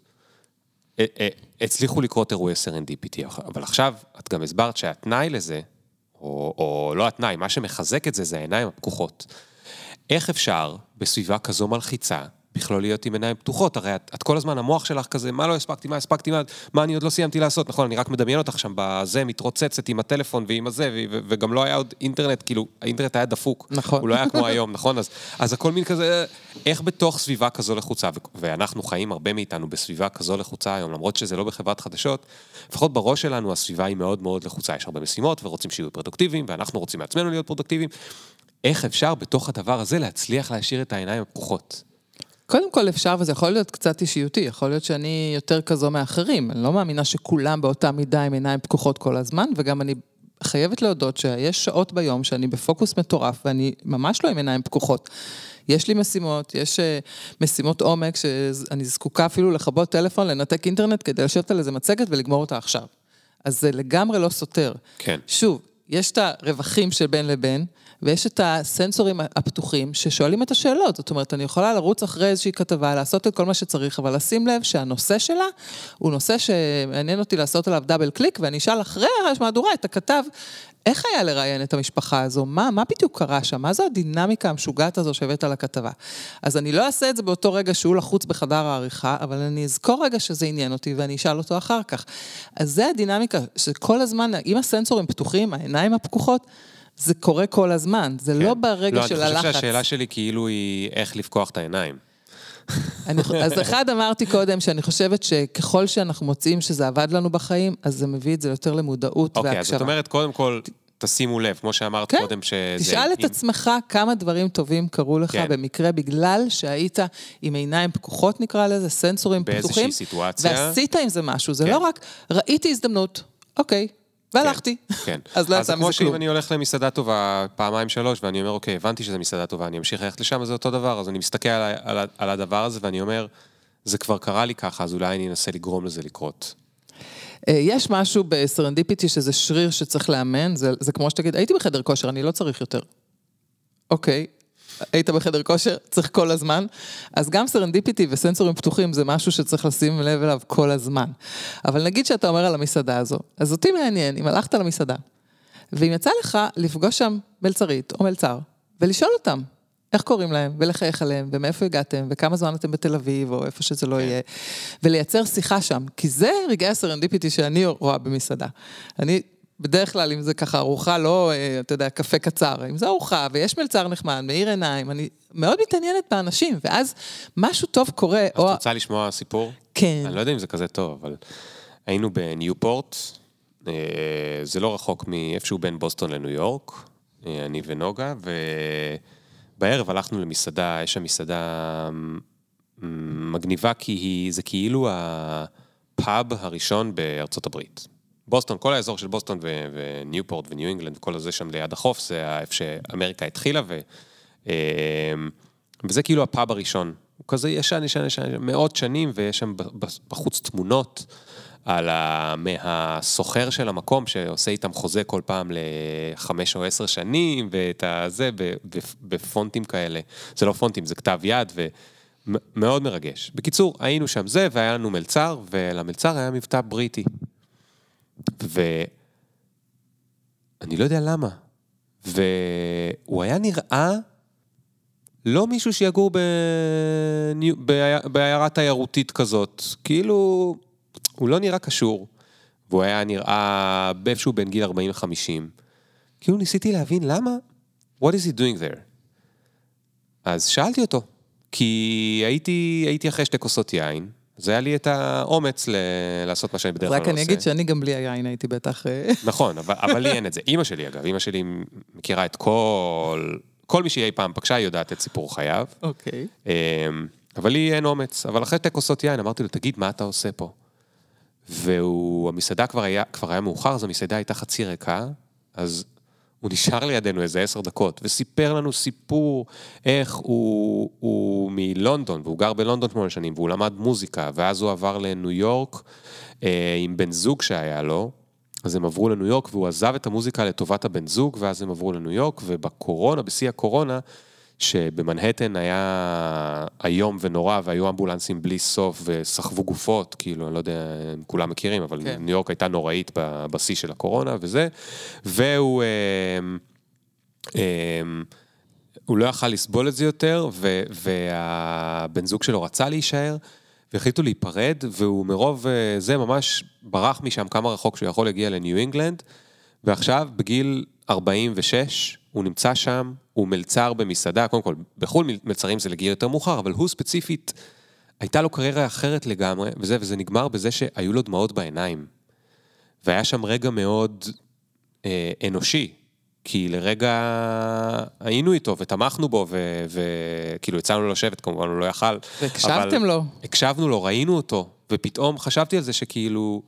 הצליחו לקרות אירועי סרנדיפיטי, אבל עכשיו את גם הסברת שהתנאי לזה, או, או לא התנאי, מה שמחזק את זה זה העיניים הפקוחות. איך אפשר בסביבה כזו מלחיצה, בכלל להיות עם עיניים פתוחות, הרי את, את כל הזמן, המוח שלך כזה, מה לא הספקתי, מה הספקתי, מה, מה אני עוד לא סיימתי לעשות, נכון, אני רק מדמיין אותך שם בזה, מתרוצצת עם הטלפון ועם הזה, ו, ו, וגם לא היה עוד אינטרנט, כאילו, האינטרנט היה דפוק. נכון. הוא לא היה כמו היום, נכון? אז, אז הכל מין כזה, איך בתוך סביבה כזו לחוצה, ו- ואנחנו חיים, הרבה מאיתנו, בסביבה כזו לחוצה היום, למרות שזה לא בחברת חדשות, לפחות בראש שלנו הסביבה היא מאוד מאוד לחוצה, יש הרבה משימות ורוצים שיהיו פרודוקטיביים, ואנחנו רוצים מעצמנו להיות פרודוקטיביים. איך אפשר בתוך הדבר הזה להצליח להשאיר את העיניים הפקוחות? קודם כל אפשר, וזה יכול להיות קצת אישיותי, יכול להיות שאני יותר כזו מאחרים. אני לא מאמינה שכולם באותה מידה עם עיניים פקוחות כל הזמן, וגם אני חייבת להודות שיש שעות ביום שאני בפוקוס מטורף, ואני ממש לא עם עיניים פקוחות. יש לי משימות, יש אה, משימות עומק, שאני זקוקה אפילו לכבות טלפון, לנתק אינטרנט כדי לשבת על איזה מצגת ולגמור אותה עכשיו. אז זה לגמרי לא סותר. כן. שוב, יש את הרווחים של בין לבין, ויש את הסנסורים הפתוחים ששואלים את השאלות. זאת אומרת, אני יכולה לרוץ אחרי איזושהי כתבה, לעשות את כל מה שצריך, אבל לשים לב שהנושא שלה הוא נושא שמעניין אותי לעשות עליו דאבל קליק, ואני אשאל אחרי המהדורה את הכתב, איך היה לראיין את המשפחה הזו? מה, מה בדיוק קרה שם? מה זו הדינמיקה המשוגעת הזו שהבאת לכתבה? אז אני לא אעשה את זה באותו רגע שהוא לחוץ בחדר העריכה, אבל אני אזכור רגע שזה עניין אותי ואני אשאל אותו אחר כך. אז זה הדינמיקה, שכל הזמן, אם הסנסורים פתוחים, העיניים הפקוחות, זה קורה כל הזמן, זה כן. לא ברגע לא, של הלחץ. לא, אני חושב שהשאלה שלי כאילו היא איך לפקוח את העיניים. אני, אז אחד אמרתי קודם, שאני חושבת שככל שאנחנו מוצאים שזה עבד לנו בחיים, אז זה מביא את זה יותר למודעות אוקיי, והקשבה. אז זאת אומרת, קודם כל, תשימו לב, כמו שאמרת כן, קודם, שזה... תשאל את אם- עצמך כמה דברים טובים קרו לך כן. במקרה, בגלל שהיית עם עיניים פקוחות, נקרא לזה, סנסורים באיזושהי פתוחים. סיטואציה. ועשית עם זה משהו, זה כן. לא רק, ראיתי הזדמנות, אוקיי, והלכתי. כן. אז לא אז יצא זה כמו מזה שאם כלום. אני הולך למסעדה טובה פעמיים שלוש, ואני אומר, אוקיי, הבנתי שזו מסעדה טובה, אני אמשיך ללכת לשם, אז זה אותו דבר, אז אני מסתכל על, על, על הדבר הזה, ואני אומר, זה כבר קרה לי ככה, אז אולי אני אנסה לגרום לזה לקרות. אה, יש משהו בסרנדיפיטי שזה שריר שצריך לאמן, זה, זה כמו שתגיד, הייתי בחדר כושר, אני לא צריך יותר. אוקיי, היית בחדר כושר, צריך כל הזמן. אז גם סרנדיפיטי וסנסורים פתוחים זה משהו שצריך לשים לב אליו כל הזמן. אבל נגיד שאתה אומר על המסעדה הזו, אז אותי מעניין, אם הלכת למסעדה, ואם יצא לך לפגוש שם מלצרית או מלצר, ולשאול אותם, איך קוראים להם, ולחייך עליהם, ומאיפה הגעתם, וכמה זמן אתם בתל אביב, או איפה שזה לא כן. יהיה, ולייצר שיחה שם, כי זה רגעי הסרנדיפיטי שאני רואה במסעדה. אני, בדרך כלל, אם זה ככה ארוחה, לא, אה, אתה יודע, קפה קצר, אם זה ארוחה, ויש מלצר נחמד, מאיר עיניים, אני מאוד מתעניינת באנשים, ואז משהו טוב קורה, אז או... את רוצה לשמוע סיפור? כן. אני לא יודע אם זה כזה טוב, אבל היינו בניופורט, אה, זה לא רחוק מאיפשהו בין בוסטון לניו יורק, אה, אני ונוגה, ובערב הלכנו למסעדה, יש שם מסעדה מגניבה, כי היא, זה כאילו הפאב הראשון בארצות הברית. בוסטון, כל האזור של בוסטון ו- וניופורט וניו אינגלנד וכל הזה שם ליד החוף, זה איפה שאמריקה התחילה, ו... אה, וזה כאילו הפאב הראשון. הוא כזה ישן, ישן, ישן, מאות שנים, ויש שם בחוץ תמונות על ה... מהסוחר של המקום, שעושה איתם חוזה כל פעם לחמש או עשר שנים, ואת הזה, בפונטים כאלה. זה לא פונטים, זה כתב יד, ומאוד מרגש. בקיצור, היינו שם זה, והיה לנו מלצר, ולמלצר היה מבטא בריטי. ואני לא יודע למה. והוא היה נראה לא מישהו שיגור בעיירה תיירותית כזאת. כאילו, הוא לא נראה קשור. והוא היה נראה באיפשהו בין גיל 40 ל-50. כאילו ניסיתי להבין למה, what is he doing there? אז שאלתי אותו, כי הייתי, הייתי אחרי שתי כוסות יין, אז היה לי את האומץ ל- לעשות מה שאני בדרך כלל רק לא אני עושה. אגיד שאני גם בלי היין הייתי בטח... אה, נכון, אבל, אבל לי אין את זה. אימא שלי, אגב, אימא שלי מכירה את כל... כל מי שהיא אי פעם פגשה, היא יודעת את סיפור חייו. אוקיי. אמ, אבל לי אין אומץ. אבל אחרי שתי כוסות יין, אמרתי לו, תגיד, מה אתה עושה פה? והוא, המסעדה כבר היה, כבר היה מאוחר, אז המסעדה הייתה חצי ריקה, אז הוא נשאר לידינו איזה עשר דקות, וסיפר לנו סיפור איך הוא, הוא מלונדון, והוא גר בלונדון שמונה שנים, והוא למד מוזיקה, ואז הוא עבר לניו יורק אה, עם בן זוג שהיה לו, אז הם עברו לניו יורק, והוא עזב את המוזיקה לטובת הבן זוג, ואז הם עברו לניו יורק, ובקורונה, בשיא הקורונה, שבמנהטן היה איום ונורא, והיו אמבולנסים בלי סוף, וסחבו גופות, כאילו, אני לא יודע אם כולם מכירים, אבל כן. ניו יורק הייתה נוראית בשיא של הקורונה וזה, והוא... אה, אה, הוא לא יכל לסבול את זה יותר, ו- והבן זוג שלו רצה להישאר, והחליטו להיפרד, והוא מרוב אה, זה ממש ברח משם כמה רחוק שהוא יכול להגיע לניו אינגלנד, ועכשיו בגיל 46, הוא נמצא שם, הוא מלצר במסעדה, קודם כל, בחו"ל מלצרים זה לגיל יותר מאוחר, אבל הוא ספציפית, הייתה לו קריירה אחרת לגמרי, וזה, וזה נגמר בזה שהיו לו דמעות בעיניים. והיה שם רגע מאוד אה, אנושי, כי לרגע היינו איתו ותמכנו בו, וכאילו יצאנו לו לשבת, כמובן הוא לא יכל. והקשבתם לו. הקשבנו לו, ראינו אותו, ופתאום חשבתי על זה שכאילו,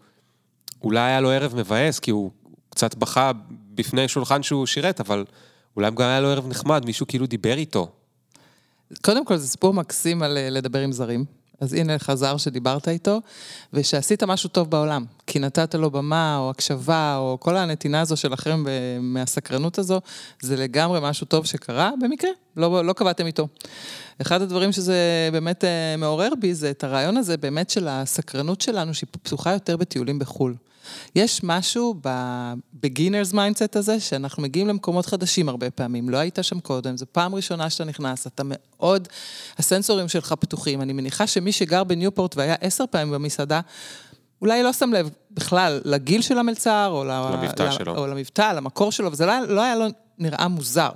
אולי היה לו ערב מבאס, כי הוא קצת בכה בפני שולחן שהוא שירת, אבל אולי גם היה לו ערב נחמד, מישהו כאילו דיבר איתו. קודם כל, זה סיפור מקסים על אה, לדבר עם זרים. אז הנה לך זר שדיברת איתו, ושעשית משהו טוב בעולם. כי נתת לו במה, או הקשבה, או כל הנתינה הזו שלכם מהסקרנות הזו, זה לגמרי משהו טוב שקרה, במקרה, לא, לא קבעתם איתו. אחד הדברים שזה באמת אה, מעורר בי, זה את הרעיון הזה באמת של הסקרנות שלנו, שהיא פתוחה יותר בטיולים בחו"ל. יש משהו ב-beginners mindset הזה, שאנחנו מגיעים למקומות חדשים הרבה פעמים, לא היית שם קודם, זו פעם ראשונה שאתה נכנס, אתה מאוד, הסנסורים שלך פתוחים. אני מניחה שמי שגר בניופורט והיה עשר פעמים במסעדה, אולי לא שם לב בכלל לגיל של המלצר, או למבטא שלו. או למבטא, למקור שלו, וזה לא, לא היה לו נראה מוזר.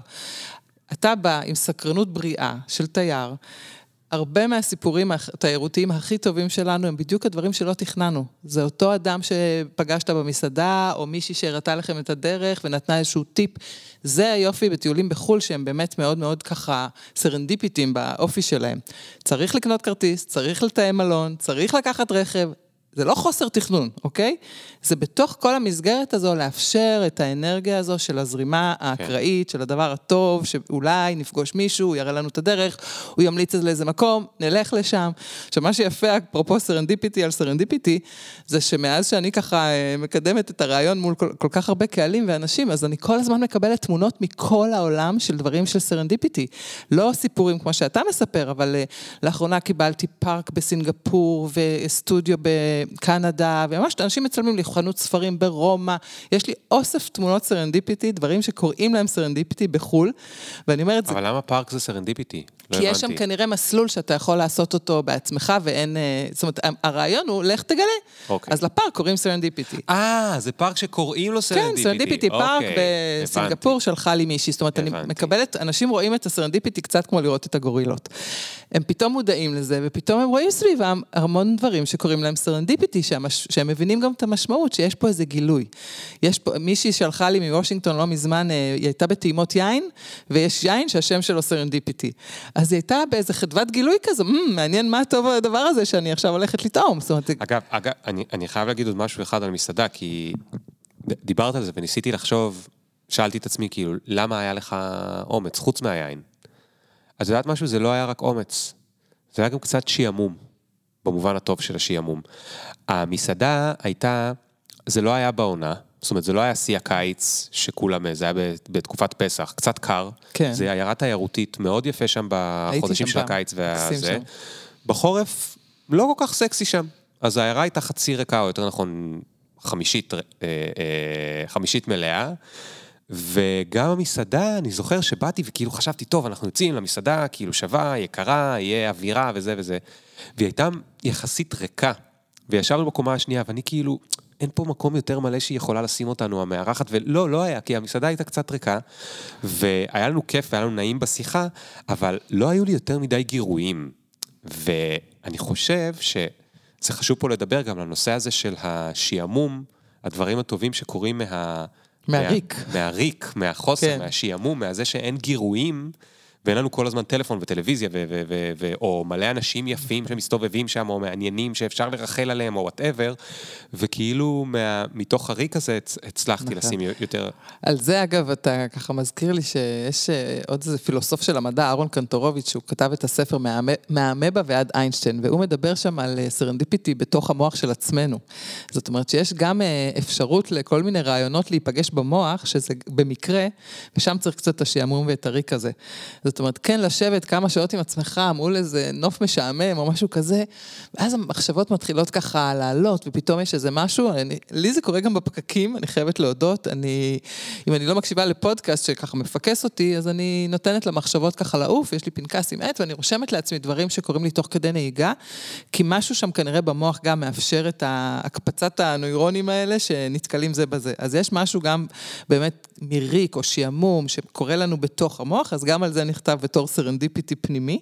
אתה בא עם סקרנות בריאה של תייר, הרבה מהסיפורים התיירותיים הכי טובים שלנו הם בדיוק הדברים שלא תכננו. זה אותו אדם שפגשת במסעדה, או מישהי שהראתה לכם את הדרך ונתנה איזשהו טיפ. זה היופי בטיולים בחו"ל, שהם באמת מאוד מאוד ככה סרנדיפיטיים באופי שלהם. צריך לקנות כרטיס, צריך לתאם מלון, צריך לקחת רכב, זה לא חוסר תכנון, אוקיי? זה בתוך כל המסגרת הזו לאפשר את האנרגיה הזו של הזרימה האקראית, של הדבר הטוב, שאולי נפגוש מישהו, הוא יראה לנו את הדרך, הוא ימליץ לאיזה מקום, נלך לשם. עכשיו, מה שיפה, אפרופו סרנדיפיטי על סרנדיפיטי, זה שמאז שאני ככה אה, מקדמת את הרעיון מול כל, כל כך הרבה קהלים ואנשים, אז אני כל הזמן מקבלת תמונות מכל העולם של דברים של סרנדיפיטי. לא סיפורים כמו שאתה מספר, אבל אה, לאחרונה קיבלתי פארק בסינגפור וסטודיו ב... בקנדה, וממש אנשים מצלמים לי חנות ספרים ברומא, יש לי אוסף תמונות סרנדיפיטי, דברים שקוראים להם סרנדיפיטי בחו"ל, ואני אומרת... אבל למה פארק זה סרנדיפיטי? לא כי יש שם כנראה מסלול שאתה יכול לעשות אותו בעצמך, ואין... אה, זאת אומרת, הרעיון הוא, לך תגלה. אוקיי. אז לפארק קוראים סרנדיפיטי. אה, זה פארק שקוראים לו סרנדיפיטי. כן, סרנדיפיטי, פארק אוקיי, בסינגפור שלחה לי מישהי. זאת אומרת, אני מקבלת, אנשים רואים את הסרנדיפיטי קצת כמו לראות את הגורילות. הם פתאום מודעים לזה, ופתאום הם רואים סביבם המון דברים שקוראים להם סרנדיפיטי, שהמש... שהם מבינים גם את המשמעות, שיש פה איזה גילוי. יש פה, מישהי שלחה לי מוושינגטון לא מזמן, אה, היא הייתה בטעימות יין, ויש יין שהשם שלו סרנדיפיטי. אז היא הייתה באיזה חדוות גילוי כזו, מ, מעניין מה טוב הדבר הזה שאני עכשיו הולכת לטעום. אומרת... אגב, אגב, אני, אני חייב להגיד עוד משהו אחד על מסעדה, כי דיברת על זה וניסיתי לחשוב, שאלתי את עצמי, כאילו, למה היה לך אומץ, חוץ מהיין? אז יודעת משהו? זה לא היה רק אומץ, זה היה גם קצת שעמום, במובן הטוב של השעמום. המסעדה הייתה, זה לא היה בעונה, זאת אומרת, זה לא היה שיא הקיץ שכולם, זה היה בתקופת פסח, קצת קר. כן. זה עיירה תיירותית מאוד יפה שם בחודשים של הקיץ והזה. בחורף, לא כל כך סקסי שם. אז העיירה הייתה חצי ריקה, או יותר נכון, חמישית, אה, אה, חמישית מלאה. וגם המסעדה, אני זוכר שבאתי וכאילו חשבתי, טוב, אנחנו יוצאים למסעדה, כאילו שווה, יקרה, יהיה אווירה וזה וזה. והיא הייתה יחסית ריקה, וישבנו בקומה השנייה, ואני כאילו, אין פה מקום יותר מלא שהיא יכולה לשים אותנו, המארחת, ולא, לא היה, כי המסעדה הייתה קצת ריקה, והיה לנו כיף והיה לנו נעים בשיחה, אבל לא היו לי יותר מדי גירויים. ואני חושב שזה חשוב פה לדבר גם לנושא הזה של השעמום, הדברים הטובים שקורים מה... מהריק. מה, מהריק, מהחוסר, כן. מהשעמום, מהזה שאין גירויים. ואין לנו כל הזמן טלפון וטלוויזיה, ו- ו- ו- ו- או מלא אנשים יפים שמסתובבים שם, או מעניינים שאפשר לרחל עליהם, או whatever, וכאילו מה, מתוך הריק הזה הצלחתי נכון. לשים יותר... על זה אגב, אתה ככה מזכיר לי שיש אה, עוד איזה פילוסוף של המדע, אהרון קנטורוביץ', שהוא כתב את הספר מהאמבה ועד איינשטיין, והוא מדבר שם על serendipity אה, בתוך המוח של עצמנו. זאת אומרת שיש גם אה, אפשרות לכל מיני רעיונות להיפגש במוח, שזה במקרה, ושם צריך קצת את השעמום ואת הריק הזה. זאת זאת אומרת, כן לשבת כמה שעות עם עצמך מול איזה נוף משעמם או משהו כזה, ואז המחשבות מתחילות ככה לעלות, ופתאום יש איזה משהו, אני, לי זה קורה גם בפקקים, אני חייבת להודות, אני, אם אני לא מקשיבה לפודקאסט שככה מפקס אותי, אז אני נותנת למחשבות ככה לעוף, יש לי פנקס עם עט, ואני רושמת לעצמי דברים שקורים לי תוך כדי נהיגה, כי משהו שם כנראה במוח גם מאפשר את הקפצת הנוירונים האלה שנתקלים זה בזה. אז יש משהו גם באמת מריק או שעמום שקורה לנו בתוך המוח, אז גם על זה נכתב בתור serendipity פנימי.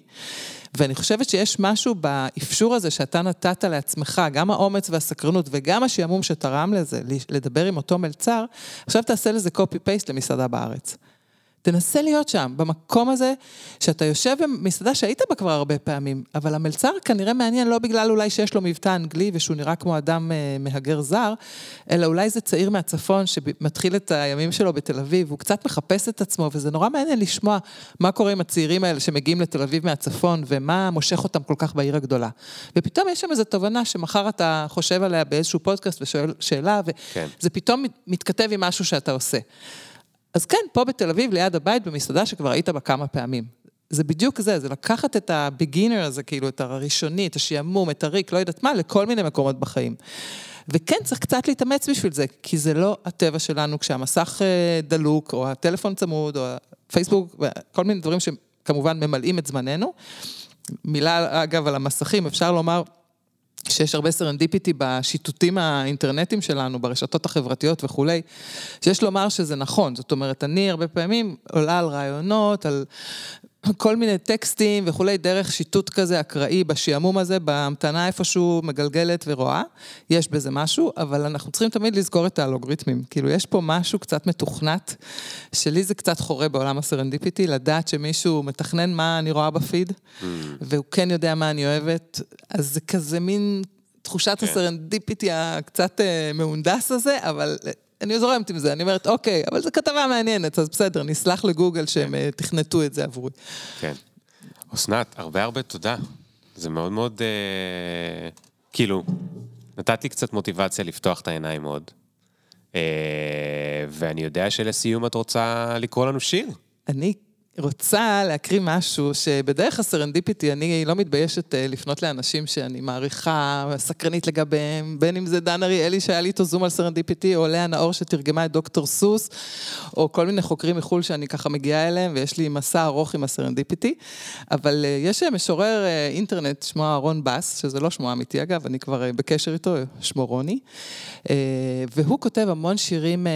ואני חושבת שיש משהו באפשור הזה שאתה נתת לעצמך, גם האומץ והסקרנות וגם השעמום שתרם לזה, לדבר עם אותו מלצר, עכשיו תעשה לזה copy-paste למסעדה בארץ. תנסה להיות שם, במקום הזה, שאתה יושב במסעדה שהיית בה כבר הרבה פעמים, אבל המלצר כנראה מעניין לא בגלל אולי שיש לו מבטא אנגלי ושהוא נראה כמו אדם אה, מהגר זר, אלא אולי זה צעיר מהצפון שמתחיל את הימים שלו בתל אביב, הוא קצת מחפש את עצמו, וזה נורא מעניין לשמוע מה קורה עם הצעירים האלה שמגיעים לתל אביב מהצפון, ומה מושך אותם כל כך בעיר הגדולה. ופתאום יש שם איזו תובנה שמחר אתה חושב עליה באיזשהו פודקאסט ושואל שאלה, וזה כן. פתאום מתכתב עם משהו שאתה עושה. אז כן, פה בתל אביב, ליד הבית, במסעדה שכבר היית בה כמה פעמים. זה בדיוק זה, זה לקחת את ה beginner הזה, כאילו, את הראשוני, את השעמום, את הריק, לא יודעת מה, לכל מיני מקומות בחיים. וכן, צריך קצת להתאמץ בשביל זה, כי זה לא הטבע שלנו כשהמסך אה, דלוק, או הטלפון צמוד, או הפייסבוק, כל מיני דברים שכמובן ממלאים את זמננו. מילה, אגב, על המסכים, אפשר לומר... שיש הרבה serendipity בשיטוטים האינטרנטיים שלנו, ברשתות החברתיות וכולי, שיש לומר שזה נכון. זאת אומרת, אני הרבה פעמים עולה על רעיונות, על כל מיני טקסטים וכולי, דרך שיטוט כזה אקראי בשעמום הזה, בהמתנה איפשהו מגלגלת ורואה, יש בזה משהו, אבל אנחנו צריכים תמיד לזכור את האלוגריתמים. כאילו, יש פה משהו קצת מתוכנת, שלי זה קצת חורה בעולם הסרנדיפיטי, לדעת שמישהו מתכנן מה אני רואה בפיד, mm. והוא כן יודע מה אני אוהבת, אז זה כזה מין... תחושת כן. ה serendipity הקצת אה, מהונדס הזה, אבל אני זורמת עם זה, אני אומרת, אוקיי, אבל זו כתבה מעניינת, אז בסדר, נסלח לגוגל שהם כן. אה, תכנתו את זה עבורי. כן. אסנת, הרבה הרבה תודה. זה מאוד מאוד, אה, כאילו, נתתי קצת מוטיבציה לפתוח את העיניים עוד. אה, ואני יודע שלסיום את רוצה לקרוא לנו שיר. אני רוצה להקריא משהו שבדרך ה serendipity אני לא מתביישת אה, לפנות לאנשים שאני מעריכה, סקרנית לגביהם, בין אם זה דן אריאלי שהיה לי איתו זום על serendipity, או לאה נאור שתרגמה את דוקטור סוס, או כל מיני חוקרים מחו"ל שאני ככה מגיעה אליהם, ויש לי מסע ארוך עם ה serendipity. אבל אה, יש משורר אה, אינטרנט, שמו אהרון בס, שזה לא שמו אמיתי אגב, אני כבר בקשר איתו, שמו רוני, והוא כותב המון שירים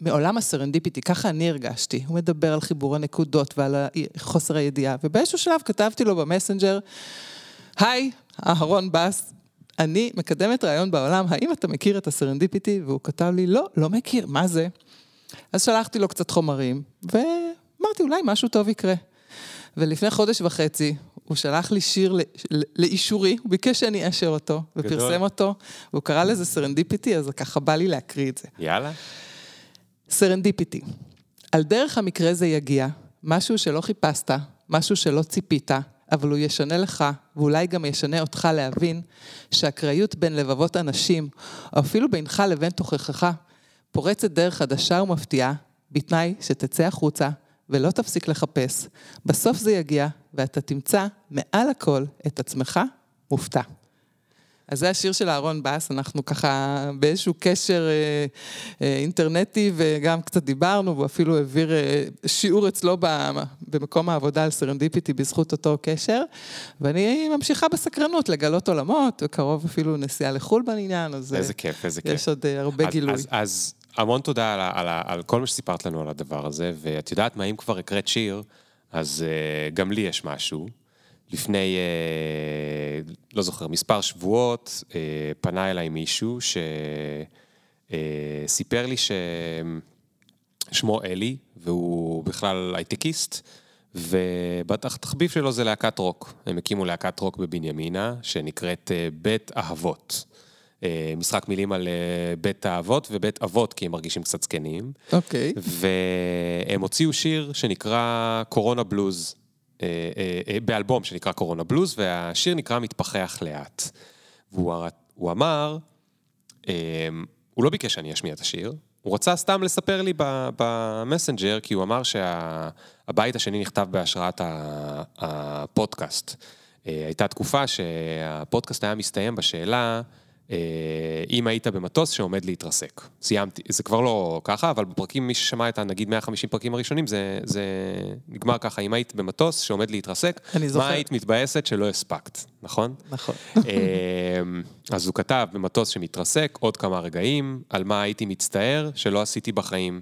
מעולם ה serendipity, ככה אני הרגשתי. הוא מדבר על חיבור הנקודות ועל חוסר הידיעה, ובאיזשהו שלב כתבתי לו במסנג'ר, היי, אהרון בס, אני מקדמת רעיון בעולם, האם אתה מכיר את ה serendipity? והוא כתב לי, לא, לא מכיר, מה זה? אז שלחתי לו קצת חומרים, ואמרתי, אולי משהו טוב יקרה. ולפני חודש וחצי, הוא שלח לי שיר לאישורי, הוא ביקש שאני אאשר אותו, ופרסם אותו, והוא קרא לזה serendipity, אז ככה בא לי להקריא את זה. יאללה. serendipity. על דרך המקרה זה יגיע, משהו שלא חיפשת, משהו שלא ציפית, אבל הוא ישנה לך, ואולי גם ישנה אותך להבין שאקראיות בין לבבות אנשים, או אפילו בינך לבין תוכחך, פורצת דרך חדשה ומפתיעה, בתנאי שתצא החוצה ולא תפסיק לחפש. בסוף זה יגיע, ואתה תמצא מעל הכל את עצמך מופתע. אז זה השיר של אהרון בס, אנחנו ככה באיזשהו קשר אה, אה, אינטרנטי וגם קצת דיברנו, והוא אפילו העביר אה, שיעור אצלו במקום העבודה על serendipity בזכות אותו קשר, ואני ממשיכה בסקרנות לגלות עולמות, וקרוב אפילו נסיעה לחו"ל בעניין, אז... איזה כיף, איזה כיף. יש עוד הרבה אז, גילוי. אז, אז המון תודה על, על, על, על כל מה שסיפרת לנו על הדבר הזה, ואת יודעת מה, אם כבר הקראת שיר, אז uh, גם לי יש משהו. לפני, אה, לא זוכר, מספר שבועות, אה, פנה אליי מישהו שסיפר אה, לי ששמו אלי, והוא בכלל הייטקיסט, ובתחביב שלו זה להקת רוק. הם הקימו להקת רוק בבנימינה, שנקראת בית אהבות. משחק מילים על בית האבות ובית אבות, כי הם מרגישים קצת זקנים. אוקיי. Okay. והם הוציאו שיר שנקרא קורונה בלוז. אה, אה, אה, באלבום שנקרא קורונה בלוז, והשיר נקרא מתפחח לאט. והוא אמר, הוא לא ביקש שאני אשמיע את השיר, הוא רצה סתם לספר לי במסנג'ר, כי הוא אמר שהבית השני נכתב בהשראת הפודקאסט. הייתה תקופה שהפודקאסט היה מסתיים בשאלה, אם היית במטוס שעומד להתרסק. סיימתי, זה כבר לא ככה, אבל בפרקים, מי ששמע את הנגיד 150 פרקים הראשונים, זה, זה נגמר ככה, אם היית במטוס שעומד להתרסק, מה היית מתבאסת שלא הספקת, נכון? נכון. אה, אז הוא כתב במטוס שמתרסק, עוד כמה רגעים, על מה הייתי מצטער שלא עשיתי בחיים.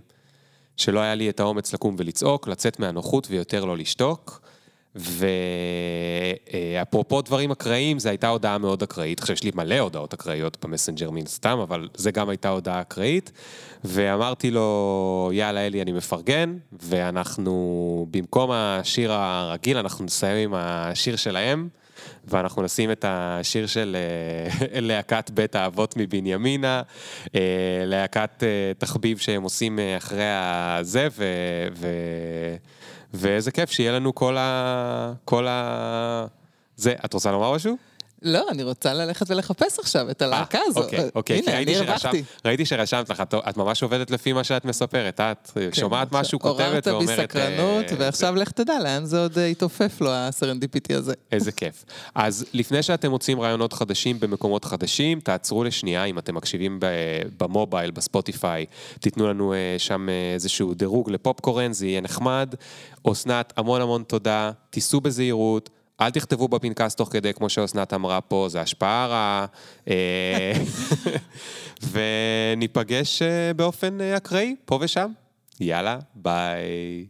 שלא היה לי את האומץ לקום ולצעוק, לצאת מהנוחות ויותר לא לשתוק. ואפרופו דברים אקראיים, זו הייתה הודעה מאוד אקראית. עכשיו, יש לי מלא הודעות אקראיות במסנג'ר מן סתם, אבל זה גם הייתה הודעה אקראית. ואמרתי לו, יאללה אלי, אני מפרגן, ואנחנו, במקום השיר הרגיל, אנחנו נסיים עם השיר שלהם. ואנחנו נשים את השיר של אה, להקת בית האבות מבנימינה, אה, להקת אה, תחביב שהם עושים אחרי הזה, ו... ו... ואיזה כיף שיהיה לנו כל ה... כל ה... זה, את רוצה לומר משהו? לא, אני רוצה ללכת ולחפש עכשיו את הלהקה הזו. אוקיי, אוקיי. הנה, אני הרווחתי. ראיתי שרשמת לך, את ממש עובדת לפי מה שאת מספרת. את כן, שומעת משהו, כותבת ואומרת... עוררת בי סקרנות, אה, ועכשיו לך תדע לאן זה עוד יתעופף לו, הסרנדיפיטי הזה. איזה כיף. אז לפני שאתם מוצאים רעיונות חדשים במקומות חדשים, תעצרו לשנייה, אם אתם מקשיבים במובייל, בספוטיפיי, תיתנו לנו אה, שם אה, איזשהו דירוג לפופקורן, זה יהיה נחמד. אסנת, המון המון תודה, תיסעו בזהירות. אל תכתבו בפנקס תוך כדי, כמו שאסנת אמרה פה, זה השפעה רעה. אה, וניפגש אה, באופן אה, אקראי, פה ושם. יאללה, ביי.